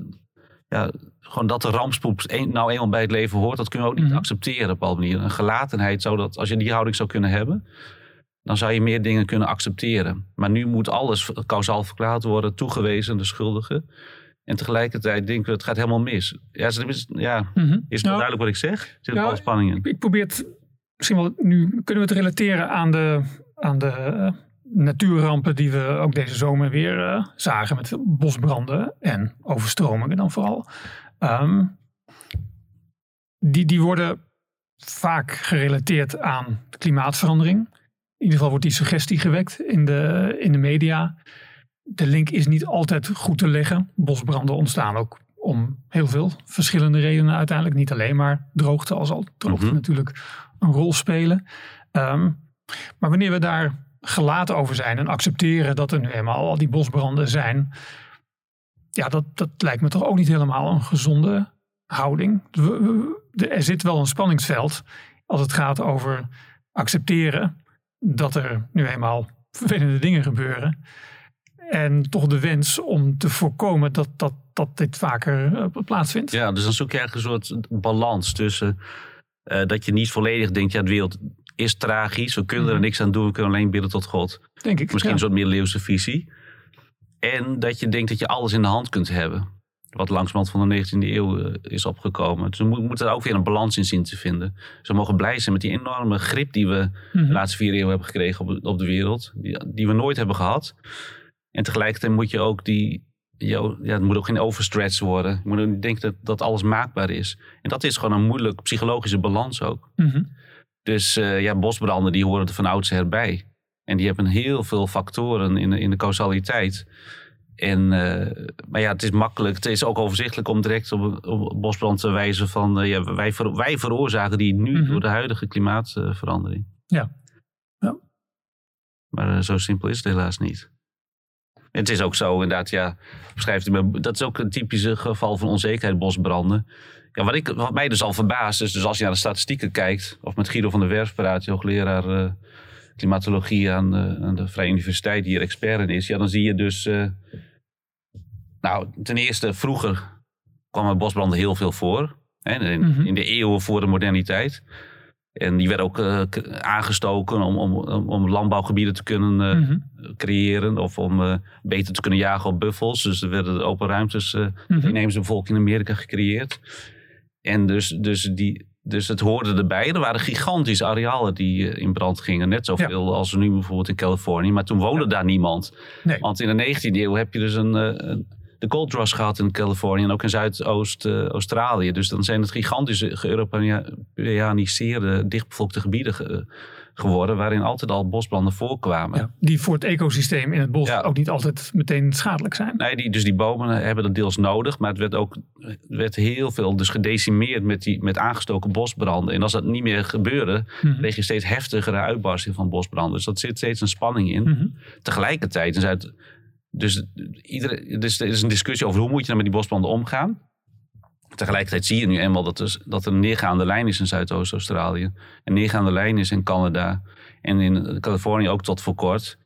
ja, gewoon dat de rampspoed een, nou eenmaal bij het leven hoort, dat kunnen we ook niet mhm. accepteren op een manier. Een gelatenheid, zodat als je die houding zou kunnen hebben, dan zou je meer dingen kunnen accepteren. Maar nu moet alles kausaal verklaard worden, toegewezen, de schuldige. En tegelijkertijd denken we, het gaat helemaal mis. Ja, is, ja, mm -hmm. is het nou, duidelijk wat ik zeg? Er zit ja, spanning in.
Ik, probeer het, misschien wel, nu kunnen we het relateren aan de, aan de uh, natuurrampen die we ook deze zomer weer uh, zagen. Met bosbranden en overstromingen dan vooral. Um, die, die worden vaak gerelateerd aan klimaatverandering. In ieder geval wordt die suggestie gewekt in de, in de media de link is niet altijd goed te leggen. Bosbranden ontstaan ook Om heel veel verschillende redenen uiteindelijk. Niet alleen maar droogte, al zal droogte
Mhm.
natuurlijk een rol spelen. Ehm, maar wanneer we daar gelaten over zijn en accepteren dat er nu eenmaal al die bosbranden zijn. Ja, dat, dat lijkt me toch ook niet helemaal een gezonde houding. Er zit wel een spanningsveld als het gaat over accepteren dat er nu eenmaal vervelende dingen gebeuren. En toch de wens om te voorkomen dat, dat, dat dit vaker eh, plaatsvindt.
Ja, dus dan zoek je eigenlijk een soort balans tussen eh, dat je niet volledig denkt, ja, de wereld is tragisch, we kunnen er
Mhm.
niks aan doen, we kunnen alleen bidden tot God.
denk ik.
Misschien
ja.
een soort middeleeuwse visie. En dat je denkt dat je alles in de hand kunt hebben. Wat langzamerhand van de 19e eeuw eh, is opgekomen. Dus we mo- moeten daar ook weer een balans in zien te vinden. Dus we mogen blij zijn met die enorme grip die we
Mhm.
de laatste vier eeuwen hebben gekregen op, op de wereld. Die, die we nooit hebben gehad. En tegelijkertijd moet je ook die... Ja, het moet ook geen overstretch worden. Je moet ook niet denken dat, dat alles maakbaar is. En dat is gewoon een moeilijk psychologische balans ook.
Mhm.
Dus eh, ja, bosbranden die horen er van oudsher bij. En die hebben heel veel factoren in de, in de causaliteit. En, eh, maar ja, het is makkelijk. Het is ook overzichtelijk om direct op, op bosbrand te wijzen van... eh, ja, wij, ver- wij veroorzaken die nu
Mhm.
door de huidige klimaatverandering.
Ja. Ja.
Maar zo simpel is het helaas niet. Het is ook zo, inderdaad, ja, beschrijft u dat is ook een typische geval van onzekerheid, bosbranden. Ja, wat, ik, wat mij dus al verbaast is, dus als je naar de statistieken kijkt, of met Guido van der Werf praat, hoogleraar eh, klimatologie aan, eh, aan de Vrije Universiteit, die hier expert in is, ja, dan zie je dus, eh, nou, ten eerste, vroeger kwamen bosbranden heel veel voor, hè, in,
Mhm.
in de eeuwen voor de moderniteit. En die werden ook eh, aangestoken om, om, om, landbouwgebieden te kunnen eh,
Mhm.
creëren. Of om eh, beter te kunnen jagen op buffels. Dus er werden open ruimtes eh
Mhm.
de inheemse bevolking in Amerika gecreëerd. En dus, dus, die, dus het hoorde erbij. Er waren gigantische arealen die in brand gingen. Net zoveel als nu bijvoorbeeld in Californië. Maar toen woonde daar niemand.
Nee.
Want in de 19e eeuw heb je dus een, een, de gold rush gehad in Californië. En ook in Zuidoost-Australië. dus dan zijn het gigantische geëuropeaniseerde dichtbevolkte gebieden ge- geworden. Waarin altijd al bosbranden voorkwamen.
Ja, die voor het ecosysteem in het bos
Ja.
ook niet altijd meteen schadelijk zijn.
Nee, die, dus die bomen hebben dat deels nodig. Maar het werd ook werd heel veel dus gedecimeerd met, die, met aangestoken bosbranden. En als dat niet meer gebeurde,
Mhm.
kreeg je steeds heftigere uitbarsting van bosbranden. Dus dat zit steeds een spanning in.
Mhm.
Tegelijkertijd is uit, dus, iedere, dus er is een discussie over hoe moet je dan met die bosbranden omgaan. Tegelijkertijd zie je nu eenmaal dat, er, dat er een neergaande lijn is in Zuidoost-Australië. Een neergaande lijn is in Canada. En in Californië ook tot voor kort.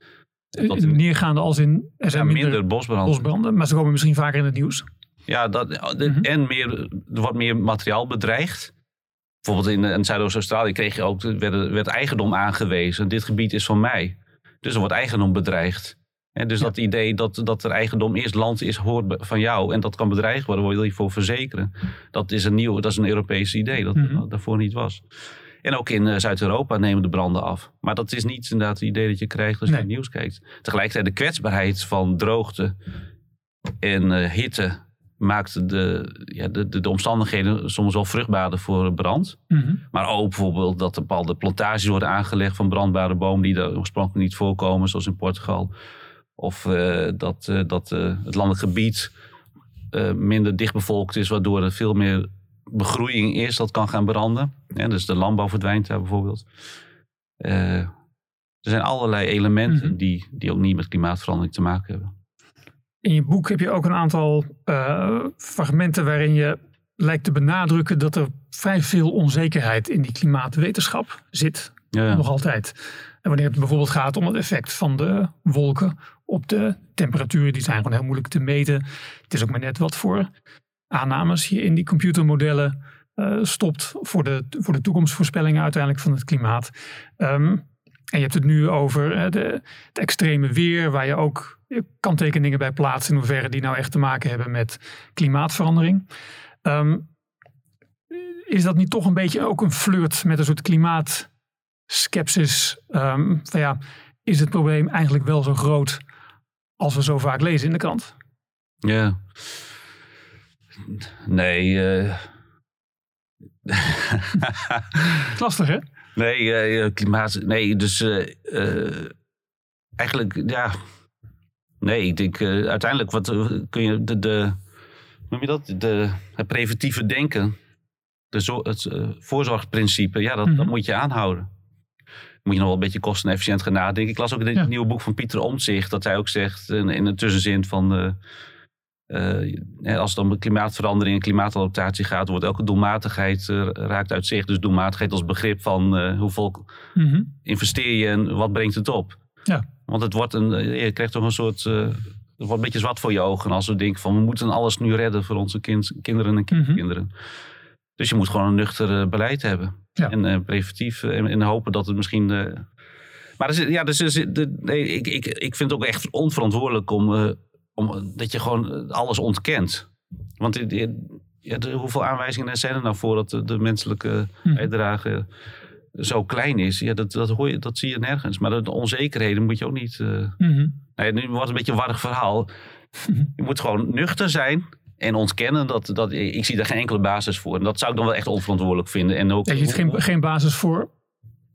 Dat
Eh, Neergaande als in er
ja,
zijn
minder,
minder
bosbranden.
bosbranden, maar ze komen misschien vaker in het nieuws.
Ja, dat, de-
Mhm.
en meer, er wordt meer materiaal bedreigd. Bijvoorbeeld in, in Zuidoost-Australië kreeg je ook, werd, werd eigendom aangewezen. Dit gebied is van mij. Dus er wordt eigendom bedreigd. En dus
Ja.
dat idee dat, dat er eigendom is, land is, hoort van jou. En dat kan bedreigd worden, wil je voor verzekeren. Dat is een nieuw, dat is een Europees idee dat
Mhm.
daarvoor niet was. En ook in eh, Zuid-Europa nemen de branden af. Maar dat is niet inderdaad het idee dat je krijgt als je
Nee.
het nieuws kijkt. Tegelijkertijd de kwetsbaarheid van droogte en eh, hitte maakt de, ja, de, de, de omstandigheden soms wel vruchtbaarder voor brand.
Mhm.
Maar ook bijvoorbeeld dat er bepaalde plantages worden aangelegd van brandbare bomen die er oorspronkelijk niet voorkomen, zoals in Portugal. Of eh, dat, eh, dat eh, het landelijk gebied minder dichtbevolkt is, waardoor er veel meer begroeiing is dat kan gaan branden. Ja, dus de landbouw verdwijnt daar bijvoorbeeld. Er zijn allerlei elementen
Mhm.
die, die ook niet met klimaatverandering te maken hebben.
In je boek heb je ook een aantal fragmenten waarin je lijkt te benadrukken dat er vrij veel onzekerheid in die klimaatwetenschap zit.
Ja,
Nog altijd. En wanneer het bijvoorbeeld gaat om het effect van de wolken op de temperatuur, die zijn gewoon heel moeilijk te meten. Het is ook maar net wat voor aannames je in die computermodellen eh, stopt voor de, voor de toekomstvoorspellingen uiteindelijk van het klimaat. Ehm, en je hebt het nu over de, het extreme weer, waar je ook kanttekeningen bij plaatst in hoeverre die nou echt te maken hebben met klimaatverandering. Ehm, is dat niet toch een beetje ook een flirt met een soort klimaatskepsis? Ehm, van ja, is het probleem eigenlijk wel zo groot als we zo vaak lezen in de krant?
Ja. Nee. eh.
Lastig hè?
nee, eh, eh, klimaat. Nee, dus. eigenlijk, ja. Nee, ik denk uiteindelijk wat, kun je de, de, noem je dat? De, het preventieve denken. De zo, het uh, voorzorgprincipe. Ja, dat,
Mhm.
dat moet je aanhouden. Moet je nog wel een beetje kostenefficiënt gaan nadenken. Ik las ook in het
Ja.
nieuwe boek van Pieter Omtzigt. Dat hij ook zegt in, in een tussenzin van... eh, eh, als het om klimaatverandering en klimaatadaptatie gaat... wordt elke doelmatigheid eh, raakt uit zicht. Dus doelmatigheid als begrip van eh, hoeveel
Mhm.
investeer je en wat brengt het op?
Ja.
Want het wordt een, eh, je krijgt toch een soort, eh, het wordt een beetje zwart voor je ogen als we denken van we moeten alles nu redden voor onze kind, kinderen en kinderen. Dus je moet gewoon een nuchter eh, beleid hebben.
Ja.
En eh, preventief eh, en, en hopen dat het misschien... eh, maar ja, dus, nee, ik, ik, ik vind het ook echt onverantwoordelijk om, om dat je gewoon alles ontkent. Want ja, de- hoeveel aanwijzingen zijn er nou voor dat de, de menselijke
Mhm.
bijdrage zo klein is? Ja, dat, dat, hoor je, dat zie je nergens. Maar de onzekerheden moet je ook niet... eh,
Mhm.
Nee, nu wordt het een beetje een warrig verhaal. Je moet gewoon nuchter zijn en ontkennen dat, dat ik zie daar geen enkele basis voor. En dat zou ik dan wel echt onverantwoordelijk vinden. En ook,
je ziet geen, geen basis voor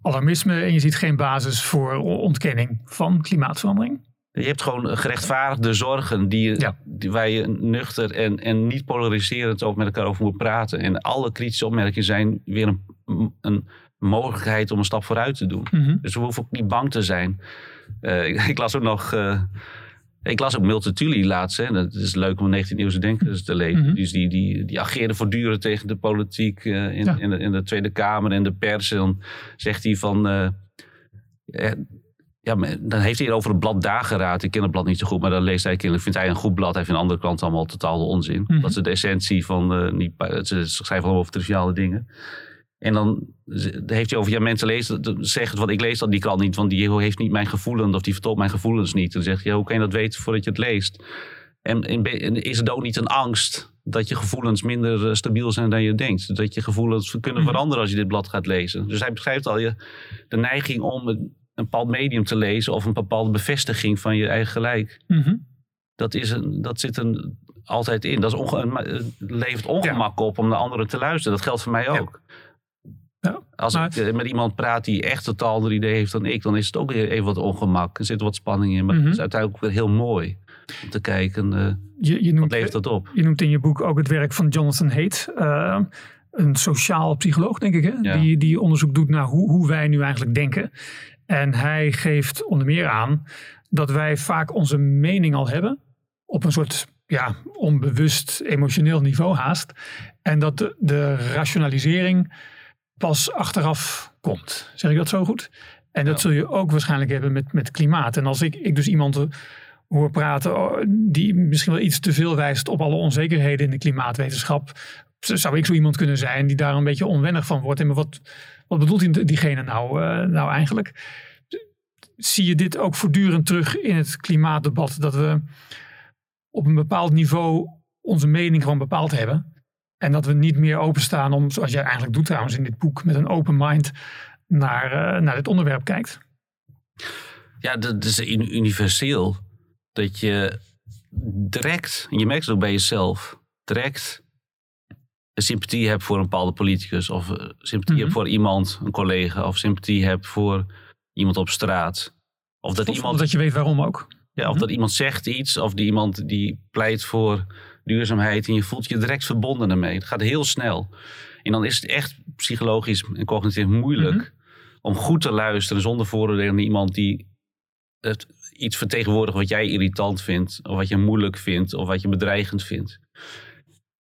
alarmisme en je ziet geen basis voor ontkenning van klimaatverandering.
je hebt gewoon gerechtvaardigde zorgen die,
Ja.
die, waar je nuchter en, en niet polariserend ook met elkaar over moet praten. En alle kritische opmerkingen zijn weer een, een mogelijkheid om een stap vooruit te doen.
Mhm.
Dus we hoeven ook niet bang te zijn. Eh, ik, ik las ook nog. eh, ik las ook Milton Tully laatst. Hè. Dat is leuk om 19e eeuwse denkers te lezen.
Mhm.
Dus die, die, die ageerde voortdurend tegen de politiek eh, in,
Ja.
in, de, in de Tweede Kamer en de pers. En dan zegt hij van. eh, eh, ja, maar dan heeft hij het over het blad Dageraad. Ik ken het blad niet zo goed, maar dan leest hij kennelijk. Vindt hij een goed blad. Hij vindt andere kranten allemaal totaal onzin.
Mhm.
Dat is de essentie van. eh, niet, ze schrijven allemaal over triviale dingen. En dan heeft hij over, ja, mensen lezen, dat- zeggen wat ik lees dat die krant niet, want die heeft niet mijn gevoelens of die vertolkt mijn gevoelens niet. Dan zeg je, ja, hoe kan je dat weten voordat je het leest? En, en en is het ook niet een angst dat je gevoelens minder eh, stabiel zijn dan je denkt? Dat je gevoelens kunnen
Mhm.
veranderen als je dit blad gaat lezen. Dus hij beschrijft al je, de neiging om een, een bepaald medium te lezen of een bepaalde bevestiging van je eigen gelijk.
Mhm.
Dat, is een, dat zit er altijd in. Dat is onge, een- het levert ongemak op om naar anderen te luisteren. Dat geldt voor mij ook.
Ja,
Als
maar-
ik eh, met iemand praat die echt een totaal ander idee heeft dan ik, dan is het ook even wat ongemak. Er zit wat spanning in, maar
Mhm.
het is uiteindelijk ook weer heel mooi om te kijken. eh
Je, je,
wat
noemt,
levert dat op?
je noemt in je boek ook het werk van Jonathan Haidt. eh, een sociaal psycholoog, denk ik, hè?
Ja.
Die, die onderzoek doet naar hoe, hoe wij nu eigenlijk denken. En hij geeft onder meer aan dat wij vaak onze mening al hebben. Op een soort ja, onbewust emotioneel niveau haast. En dat de, de rationalisering pas achteraf komt. Zeg ik dat zo goed? En dat
Ja.
zul je ook waarschijnlijk hebben met, met klimaat. En als ik, ik dus iemand hoor praten oh, die misschien wel iets te veel wijst op alle onzekerheden in de klimaatwetenschap. Zou ik zo iemand kunnen zijn die daar een beetje onwennig van wordt. En maar wat, wat bedoelt die- diegene nou, eh, nou eigenlijk? Zie je dit ook voortdurend terug in het klimaatdebat? Dat we op een bepaald niveau onze mening gewoon bepaald hebben. En dat we niet meer openstaan om, zoals jij eigenlijk doet trouwens in dit boek, met een open mind naar, eh, naar dit onderwerp kijkt.
Ja, dat is un- universeel. Dat je direct, en je merkt het ook bij jezelf, direct een sympathie hebt voor een bepaalde politicus. Of eh, sympathie
Mhm.
hebt voor iemand, een collega. Of sympathie hebt voor iemand op straat. Of dat
Of
iemand
dat je weet waarom ook.
Ja, of
Mhm.
dat iemand zegt iets, of die iemand die pleit voor duurzaamheid en je voelt je direct verbonden ermee. Het gaat heel snel. En dan is het echt psychologisch en cognitief moeilijk
Mhm.
om goed te luisteren zonder vooroordelen naar iemand die het, iets vertegenwoordigt wat jij irritant vindt, of wat je moeilijk vindt, of wat je bedreigend vindt.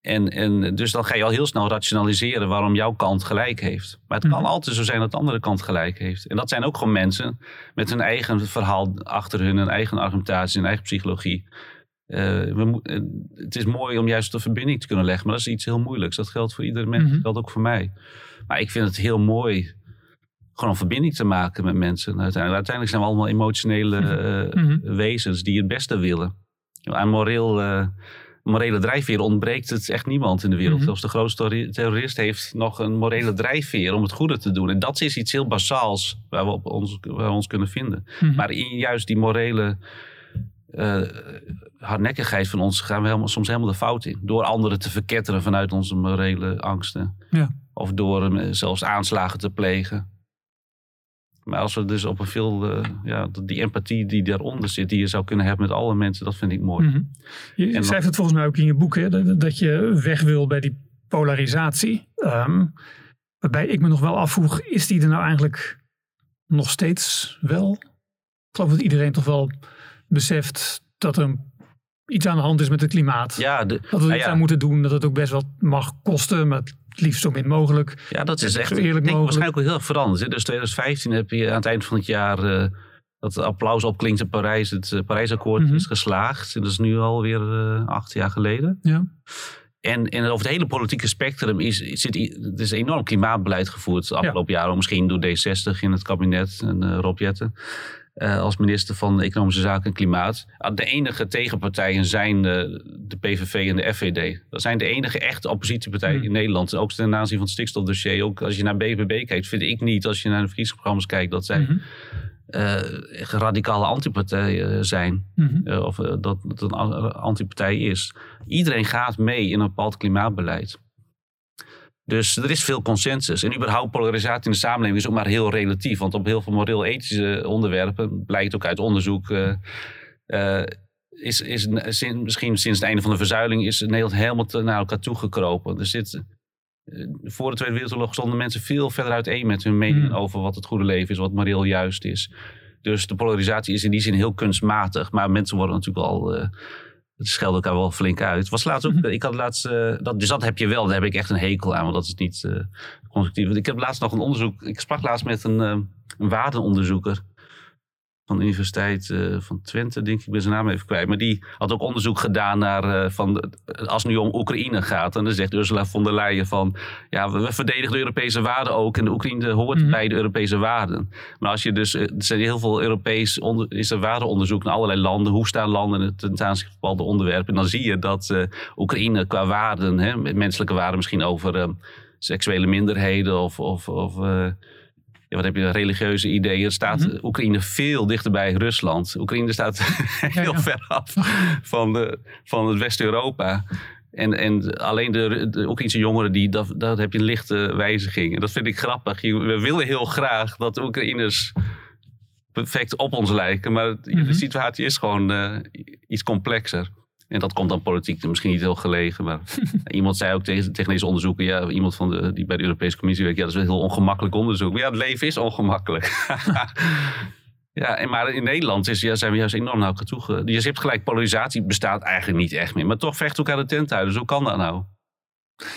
En, en dus dan ga je al heel snel rationaliseren waarom jouw kant gelijk heeft. Maar het kan
Mhm.
altijd zo zijn dat de andere kant gelijk heeft. En dat zijn ook gewoon mensen met hun eigen verhaal achter hun, hun eigen argumentatie, hun eigen psychologie. Eh, we het is mooi om juist de verbinding te kunnen leggen, maar dat is iets heel moeilijks. Dat geldt voor iedere mens,
Mhm.
dat geldt ook voor mij. Maar ik vind het heel mooi gewoon een verbinding te maken met mensen. Uiteindelijk, uiteindelijk zijn we allemaal emotionele eh,
Mhm.
wezens die het beste willen. Aan moreel, eh, morele drijfveer ontbreekt het echt niemand in de wereld.
Mhm.
Zelfs de grootste terrori- terrorist heeft nog een morele drijfveer om het goede te doen. En dat is iets heel basaals waar we, op ons, waar we ons kunnen vinden.
Mhm.
Maar in juist die morele eh, hardnekkigheid van ons gaan we helemaal, soms helemaal de fout in. Door anderen te verketteren vanuit onze morele angsten.
Ja.
Of door eh, zelfs aanslagen te plegen. Maar als we dus op een veel, uh, ja, die empathie die daaronder zit, die je zou kunnen hebben met alle mensen, dat vind ik mooi. Mm
Je en schrijft het volgens mij ook in je boek, hè, dat je weg wil bij die polarisatie. Um, waarbij ik me nog wel afvroeg, is die er nou eigenlijk nog steeds wel? Ik geloof dat iedereen toch wel beseft dat er iets aan de hand is met het klimaat. Ja, dat we nou iets aan moeten doen, dat het ook best wel mag kosten, maar het liefst zo min mogelijk.
Ja, dat is echt zo eerlijk denk, waarschijnlijk ook heel erg veranderd. Dus 2015 heb je aan het eind van het jaar uh, dat applaus opklinkt in Parijs, het uh, Parijsakkoord mm is geslaagd. Dat is nu alweer uh, acht jaar geleden. Ja. En, en over het hele politieke spectrum is, zit, er is enorm klimaatbeleid gevoerd de afgelopen jaren. Misschien door D60 in het kabinet en Rob Jetten. Uh, als minister van Economische Zaken en Klimaat. Ah, de enige tegenpartijen zijn de, de PVV en de FVD. Dat zijn de enige echte oppositiepartijen hmm. in Nederland. Ook ten aanzien van het stikstofdossier. Ook als je naar BBB kijkt, vind ik niet. Als je naar de verkiezingsprogramma's kijkt, dat zij... Hmm. Uh, radicale antipartijen zijn. Mm of uh, dat het een antipartij is. Iedereen gaat mee in een bepaald klimaatbeleid. Dus er is veel consensus. En überhaupt polarisatie in de samenleving is ook maar heel relatief. Want op heel veel moreel-ethische onderwerpen, blijkt ook uit onderzoek, uh, is, is misschien sinds het einde van de verzuiling is Nederland helemaal naar elkaar toegekropen. Er zit, voor de Tweede Wereldoorlog stonden mensen veel verder uiteen met hun mening hmm. over wat het goede leven is, wat moreel juist is. Dus de polarisatie is in die zin heel kunstmatig. Maar mensen worden natuurlijk al het scheldt elkaar wel flink uit. Was laatst ook, mhm. ik had laatst, uh, dat, dus dat heb je wel, daar heb ik echt een hekel aan, want dat is niet uh, constructief. Ik heb laatst nog een onderzoek, ik sprak laatst met een, uh, een waardenonderzoeker van de Universiteit uh, van Twente, denk ik, ik ben zijn naam even kwijt. Maar die had ook onderzoek gedaan naar, uh, van, als het nu om Oekraïne gaat. En dan zegt Ursula von der Leyen van, ja, we, we verdedigen de Europese waarden ook. En de Oekraïne hoort mm bij de Europese waarden. Maar als je dus, eh, er zijn heel veel Europees, onder, is er waardeonderzoek naar allerlei landen. Hoe staan landen ten aanzien van bepaalde onderwerpen? En dan zie je dat uh, Oekraïne qua waarden, hè, menselijke waarden misschien over seksuele minderheden of... of, of wat heb je, religieuze ideeën. staat mhm. Oekraïne veel dichter bij Rusland. Oekraïne staat heel ver af van, de, van het West-Europa. En, en alleen de, de Oekraïnse jongeren, die, dat, dat heb je een lichte wijziging. En dat vind ik grappig. We willen heel graag dat de Oekraïners perfect op ons lijken. Maar de mhm. situatie is gewoon uh, iets complexer. En dat komt dan politiek misschien niet heel gelegen. Maar iemand zei ook tegen, tegen, deze onderzoeken, ja, iemand van de, die bij de Europese Commissie werkt, ja, dat is wel heel ongemakkelijk onderzoek. Maar ja, het leven is ongemakkelijk. ja, en maar in Nederland is, ja, zijn we juist enorm naar elkaar toe. Je hebt gelijk, polarisatie bestaat eigenlijk niet echt meer. Maar toch vecht elkaar de tent uit. Dus hoe kan dat nou?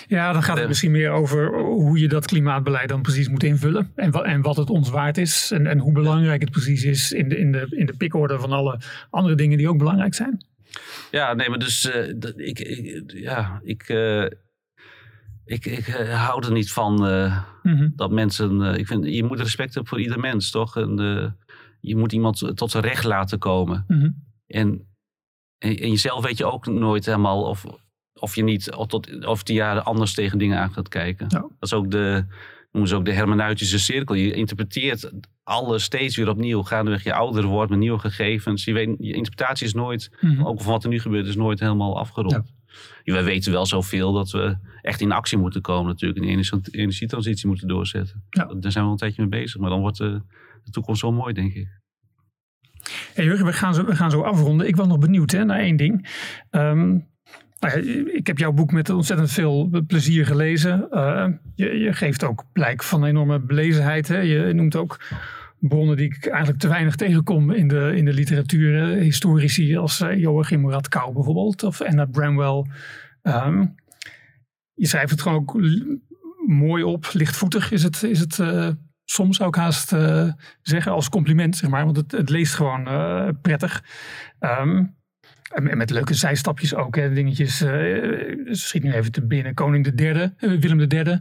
Ja, dan gaat het misschien meer over hoe je dat klimaatbeleid dan precies moet invullen. En, wat, en wat het ons waard is. En, en hoe belangrijk het precies is in de, in, de, in de pikorde van alle andere dingen die ook belangrijk zijn.
Ja, nee, maar dus uh, ik, ik, ja, ik, uh, ik, ik uh, hou er niet van mm-hmm. dat mensen. ik vind, je moet respect hebben voor ieder mens, toch? En je moet iemand tot zijn recht laten komen. Mm-hmm. En, en, jezelf weet je ook nooit helemaal of, of je niet tot, of die jaren anders tegen dingen aan gaat kijken. Dat is ook de, noemen ze ook de hermeneutische cirkel. Je interpreteert alles steeds weer opnieuw. Gaandeweg je ouder wordt met nieuwe gegevens. Je, weet, je interpretatie is nooit, mm ook van wat er nu gebeurt, is nooit helemaal afgerond. Ja. We weten wel zoveel dat we echt in actie moeten komen natuurlijk. En de energietransitie moeten doorzetten. Ja. Daar zijn we al een tijdje mee bezig. Maar dan wordt de, de toekomst zo mooi, denk ik.
Hey Jurgen, we gaan, zo, we gaan zo afronden. Ik was nog benieuwd hè, naar één ding. Um, ik heb jouw boek met ontzettend veel plezier gelezen. Uh, je, je, geeft ook blijk van enorme belezenheid. Hè? Je noemt ook bronnen die ik eigenlijk te weinig tegenkom in de, in de literatuur. Historici als uh, Joachim Murat bijvoorbeeld, of Anna Bramwell. Um, je schrijft het gewoon ook mooi op, lichtvoetig is het, is het uh, soms zou ik haast zeggen als compliment, zeg maar, want het, het leest gewoon prettig. Um, en met leuke zijstapjes ook, hè, dingetjes. Uh, schiet nu even te binnen. Koning de derde, uh, Willem III,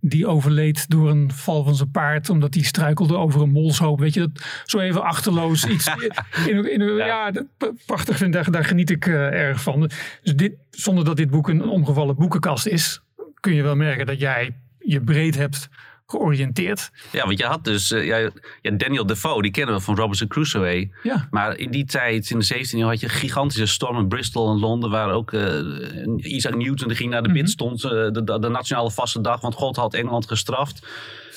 die overleed door een val van zijn paard, omdat hij struikelde over een molshoop. Weet je, dat, zo even achterloos iets. in, in, ja. ja prachtig vind daar, daar geniet ik uh, erg van. Dus dit, zonder dat dit boek een omgevallen boekenkast is, kun je wel merken dat jij je breed hebt georiënteerd.
Ja, want je had dus uh, ja, ja, Daniel Defoe, die kennen we van Robinson Crusoe.
Ja.
Maar in die tijd, in de 17e eeuw, had je gigantische stormen in Bristol en Londen, waar ook uh, Isaac Newton die ging naar de mm bid stond, uh, de, de, nationale vaste dag, want God had Engeland gestraft.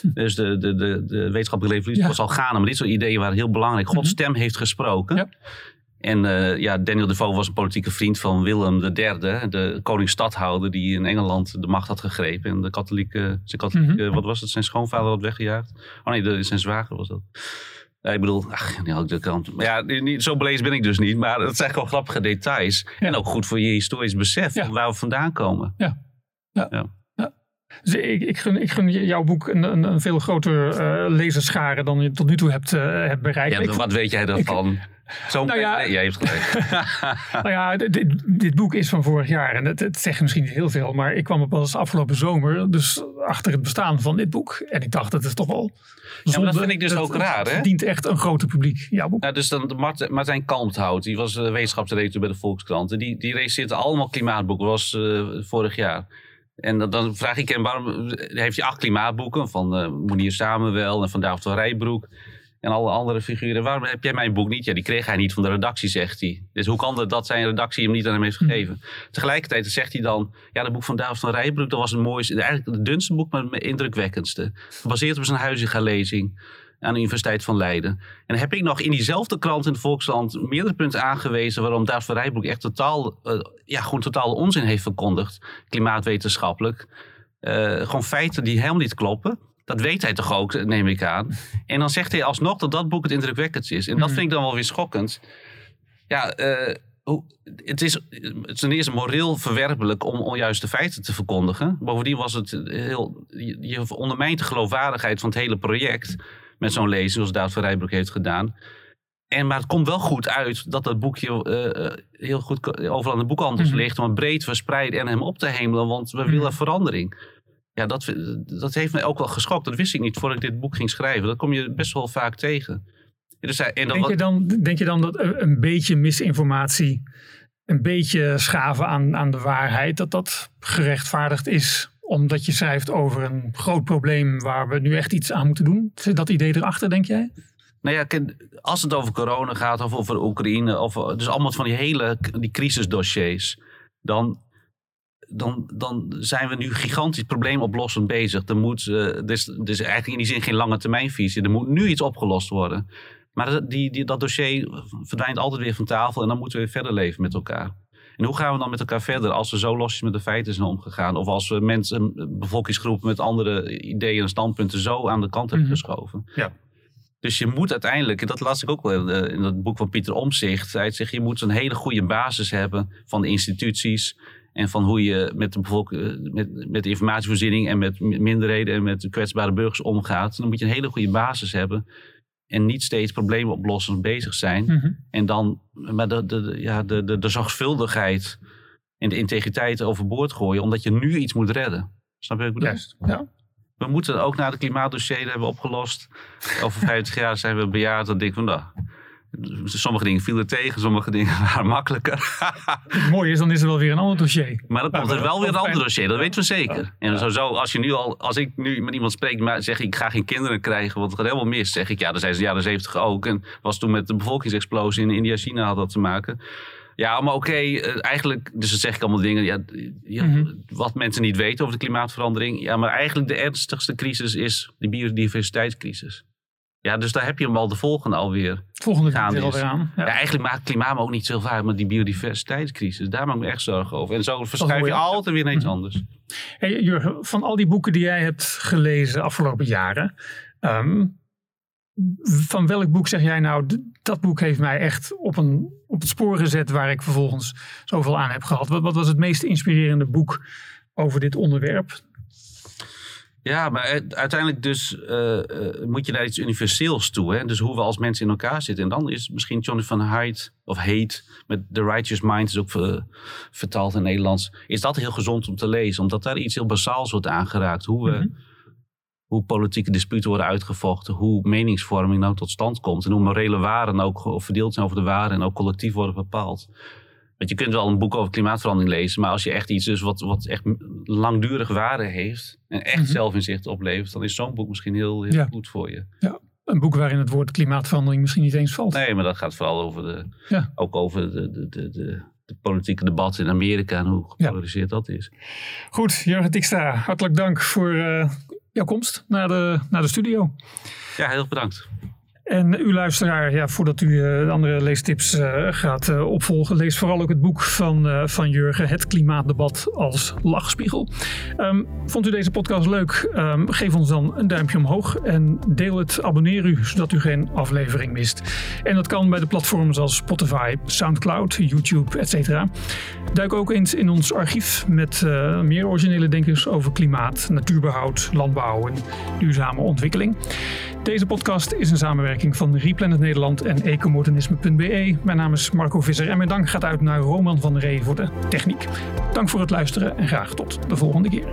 Hm. Dus de, de, de, de wetenschappelijke revolutie was al gaande, maar dit soort ideeën waren heel belangrijk. Gods mhm. stem heeft gesproken. Ja. En uh, ja, Daniel Defoe was een politieke vriend van Willem III, de koning-stadhouder die in Engeland de macht had gegrepen. En de katholieke, zijn katholieke mm -hmm. wat was het, zijn schoonvader had weggejaagd. Oh nee, de, zijn zwager was dat. Ja, ik bedoel, ach, niet ook de kant. Maar ja, niet, zo belezen ben ik dus niet. Maar dat zijn gewoon grappige details. Ja. En ook goed voor je historisch besef ja. waar we vandaan komen.
Ja. ja. ja. Dus ik, ik, gun, ik gun jouw boek een, een, een veel groter uh, lezerschare dan je tot nu toe hebt, uh, hebt bereikt.
Ja, wat weet jij daarvan? Zo nou ja, nee, jij hebt gelijk.
nou ja, dit, dit, boek is van vorig jaar en het, het, zegt misschien niet heel veel, maar ik kwam op pas afgelopen zomer dus achter het bestaan van dit boek. En ik dacht, dat is toch wel.
Zonde, ja, dat vind ik dus ook raar, hè?
Het dient echt een groter publiek, jouw boek.
Ja, dus dan Martijn Kalmthout, die was uh, wetenschapsredacteur bij de Volkskrant. En die, die allemaal klimaatboeken, was uh, vorig jaar. En dan, dan, vraag ik hem, waarom heeft hij acht klimaatboeken van uh, Monier Samenwel en van David van Rijbroek en alle andere figuren. Waarom heb jij mijn boek niet? Ja, die kreeg hij niet van de redactie, zegt hij. Dus hoe kan het dat zijn redactie hem niet aan hem heeft hm. gegeven? Tegelijkertijd zegt hij dan, ja, dat boek van David van Rijbroek, dat was het mooiste, eigenlijk het dunste boek, maar het indrukwekkendste. Gebaseerd op zijn huizige lezing aan de Universiteit van Leiden. En dan heb ik nog in diezelfde krant in de Volksland meerdere punten aangewezen waarom David van Rijbroek echt totaal, uh, ja, gewoon totaal onzin heeft verkondigd, klimaatwetenschappelijk. Uh, gewoon feiten die helemaal niet kloppen. Dat weet hij toch ook, neem ik aan. En dan zegt hij alsnog dat dat boek het indrukwekkendste is. En dat hmm. vind ik dan wel weer schokkend. Ja, uh, het is ten eerste moreel verwerpelijk om onjuiste feiten te verkondigen. Bovendien was het heel. Je ondermijnt de geloofwaardigheid van het hele project. Met zo'n lezing, zoals Daad van Rijbroek heeft gedaan. En, maar het komt wel goed uit dat dat boekje uh, heel goed overal in de boekhandels mm ligt. Om het breed verspreiden en hem op te hemelen. Want we willen mhm. verandering ja, dat, dat heeft mij ook wel geschokt. Dat wist ik niet voordat ik dit boek ging schrijven. Dat kom je best wel vaak tegen.
Dus, en dan, denk, je dan, denk je dan dat een beetje misinformatie, een beetje schaven aan, aan de waarheid, dat dat gerechtvaardigd is omdat je schrijft over een groot probleem waar we nu echt iets aan moeten doen? Zit dat idee erachter, denk jij?
Nou ja, als het over corona gaat of over Oekraïne, of dus allemaal van die hele die crisisdossiers, dan dan, dan zijn we nu gigantisch probleemoplossend bezig. Er moet, uh, dus, dus eigenlijk in die zin geen lange termijnvisie. Er moet nu iets opgelost worden. Maar die, die, dat dossier verdwijnt altijd weer van tafel en dan moeten we weer verder leven met elkaar. En hoe gaan we dan met elkaar verder als we zo losjes met de feiten zijn omgegaan? Of als we mensen, bevolkingsgroepen met andere ideeën en standpunten zo aan de kant hebben mhm. geschoven?
Ja.
Dus je moet uiteindelijk, en dat las ik ook wel in het boek van Pieter Omzicht, hij zegt je moet een hele goede basis hebben van de instituties en van hoe je met de, bevolking, eh, met, met de informatievoorziening en met minderheden en met kwetsbare burgers omgaat. Dan moet je een hele goede basis hebben. En niet steeds problemen oplossen bezig zijn. Mhm. En dan maar de, de, ja, de, de, de zorgvuldigheid en de integriteit overboord gooien. Omdat je nu iets moet redden. Snap je wat ik bedoel?
Juist, ja.
We moeten ook naar de klimaatdossier hebben opgelost. Over 50 jaar zijn we bejaard. Dan denk ik van nou, Sommige dingen vielen tegen, sommige dingen waren makkelijker.
Het mooie is, dan is er wel weer een ander dossier.
Maar dan komt er wel weer een ander dossier, dat weten we zeker. En zo, zo, als, je nu al, als ik nu met iemand spreek, maar zeg ik, ik ga geen kinderen krijgen, want het gaat helemaal mis. Zeg ik, ja, dat zijn ze de jaren zeventig ook. En was toen met de bevolkingsexplosie in India-China had dat te maken. Ja, maar oké, eh, eigenlijk, dus dan zeg ik allemaal dingen, ja, mhm. wat mensen niet weten over de klimaatverandering. Ja, maar eigenlijk de ernstigste crisis is de biodiversiteitscrisis. Ja, dus daar heb je hem al de volgende alweer.
Volgende gaande alweer aan.
Ja. eigenlijk maakt klimaat me ook niet zo vaak met die biodiversiteitscrisis. Daar maak ik me echt zorgen over. En zo verschuif je altijd weer naar iets mhm. anders.
Hey, Jurgen, van al die boeken die jij hebt gelezen de afgelopen jaren. Ehm, van welk boek zeg jij nou, dat boek heeft mij echt op, een, op het spoor gezet waar ik vervolgens zoveel aan heb gehad. Wat, wat was het meest inspirerende boek over dit onderwerp?
Ja, maar uiteindelijk dus uh, moet je naar iets universeels toe. Hè? Dus hoe we als mensen in elkaar zitten. En dan is misschien Johnny van Haidt of Hate met The Righteous Mind is ook vertaald in Nederlands. Is dat heel gezond om te lezen. Omdat daar iets heel basaals wordt aangeraakt. Hoe, we, mhm. hoe politieke disputen worden uitgevochten. Hoe meningsvorming nou tot stand komt. En hoe morele waarden ook verdeeld zijn over de waarden. En ook collectief worden bepaald. Want je kunt wel een boek over klimaatverandering lezen, maar als je echt iets dus wat, wat echt langdurig waarde heeft en echt
Mhm.
zelfinzicht oplevert, dan is zo'n boek misschien heel, heel
Ja.
goed voor je.
Een boek waarin het woord klimaatverandering misschien niet eens valt.
Nee, maar dat gaat vooral over de,
Ja.
ook over de, de, de, de, de politieke debat in Amerika en hoe gepolariseerd dat is.
Goed, Jurgen Tikstra, hartelijk dank voor eh, jouw komst naar de, naar de studio.
Ja, heel bedankt.
En u luisteraar, ja, voordat u eh, de andere leestips eh, gaat eh, opvolgen, lees vooral ook het boek van, van Jurgen, Het Klimaatdebat als lachspiegel. Ehm, vond u deze podcast leuk? Ehm, geef ons dan een duimpje omhoog en deel het, abonneer u, zodat u geen aflevering mist. En dat kan bij de platforms als Spotify, Soundcloud, YouTube, etc. Duik ook eens in ons archief met meer originele denkers over klimaat, natuurbehoud, landbouw en duurzame ontwikkeling. Deze podcast is een van Replanet Nederland en ecomodernisme.be. Mijn naam is Marco Visser en mijn dank gaat uit naar Roman van der Ree voor de techniek. Dank voor het luisteren en graag tot de volgende keer.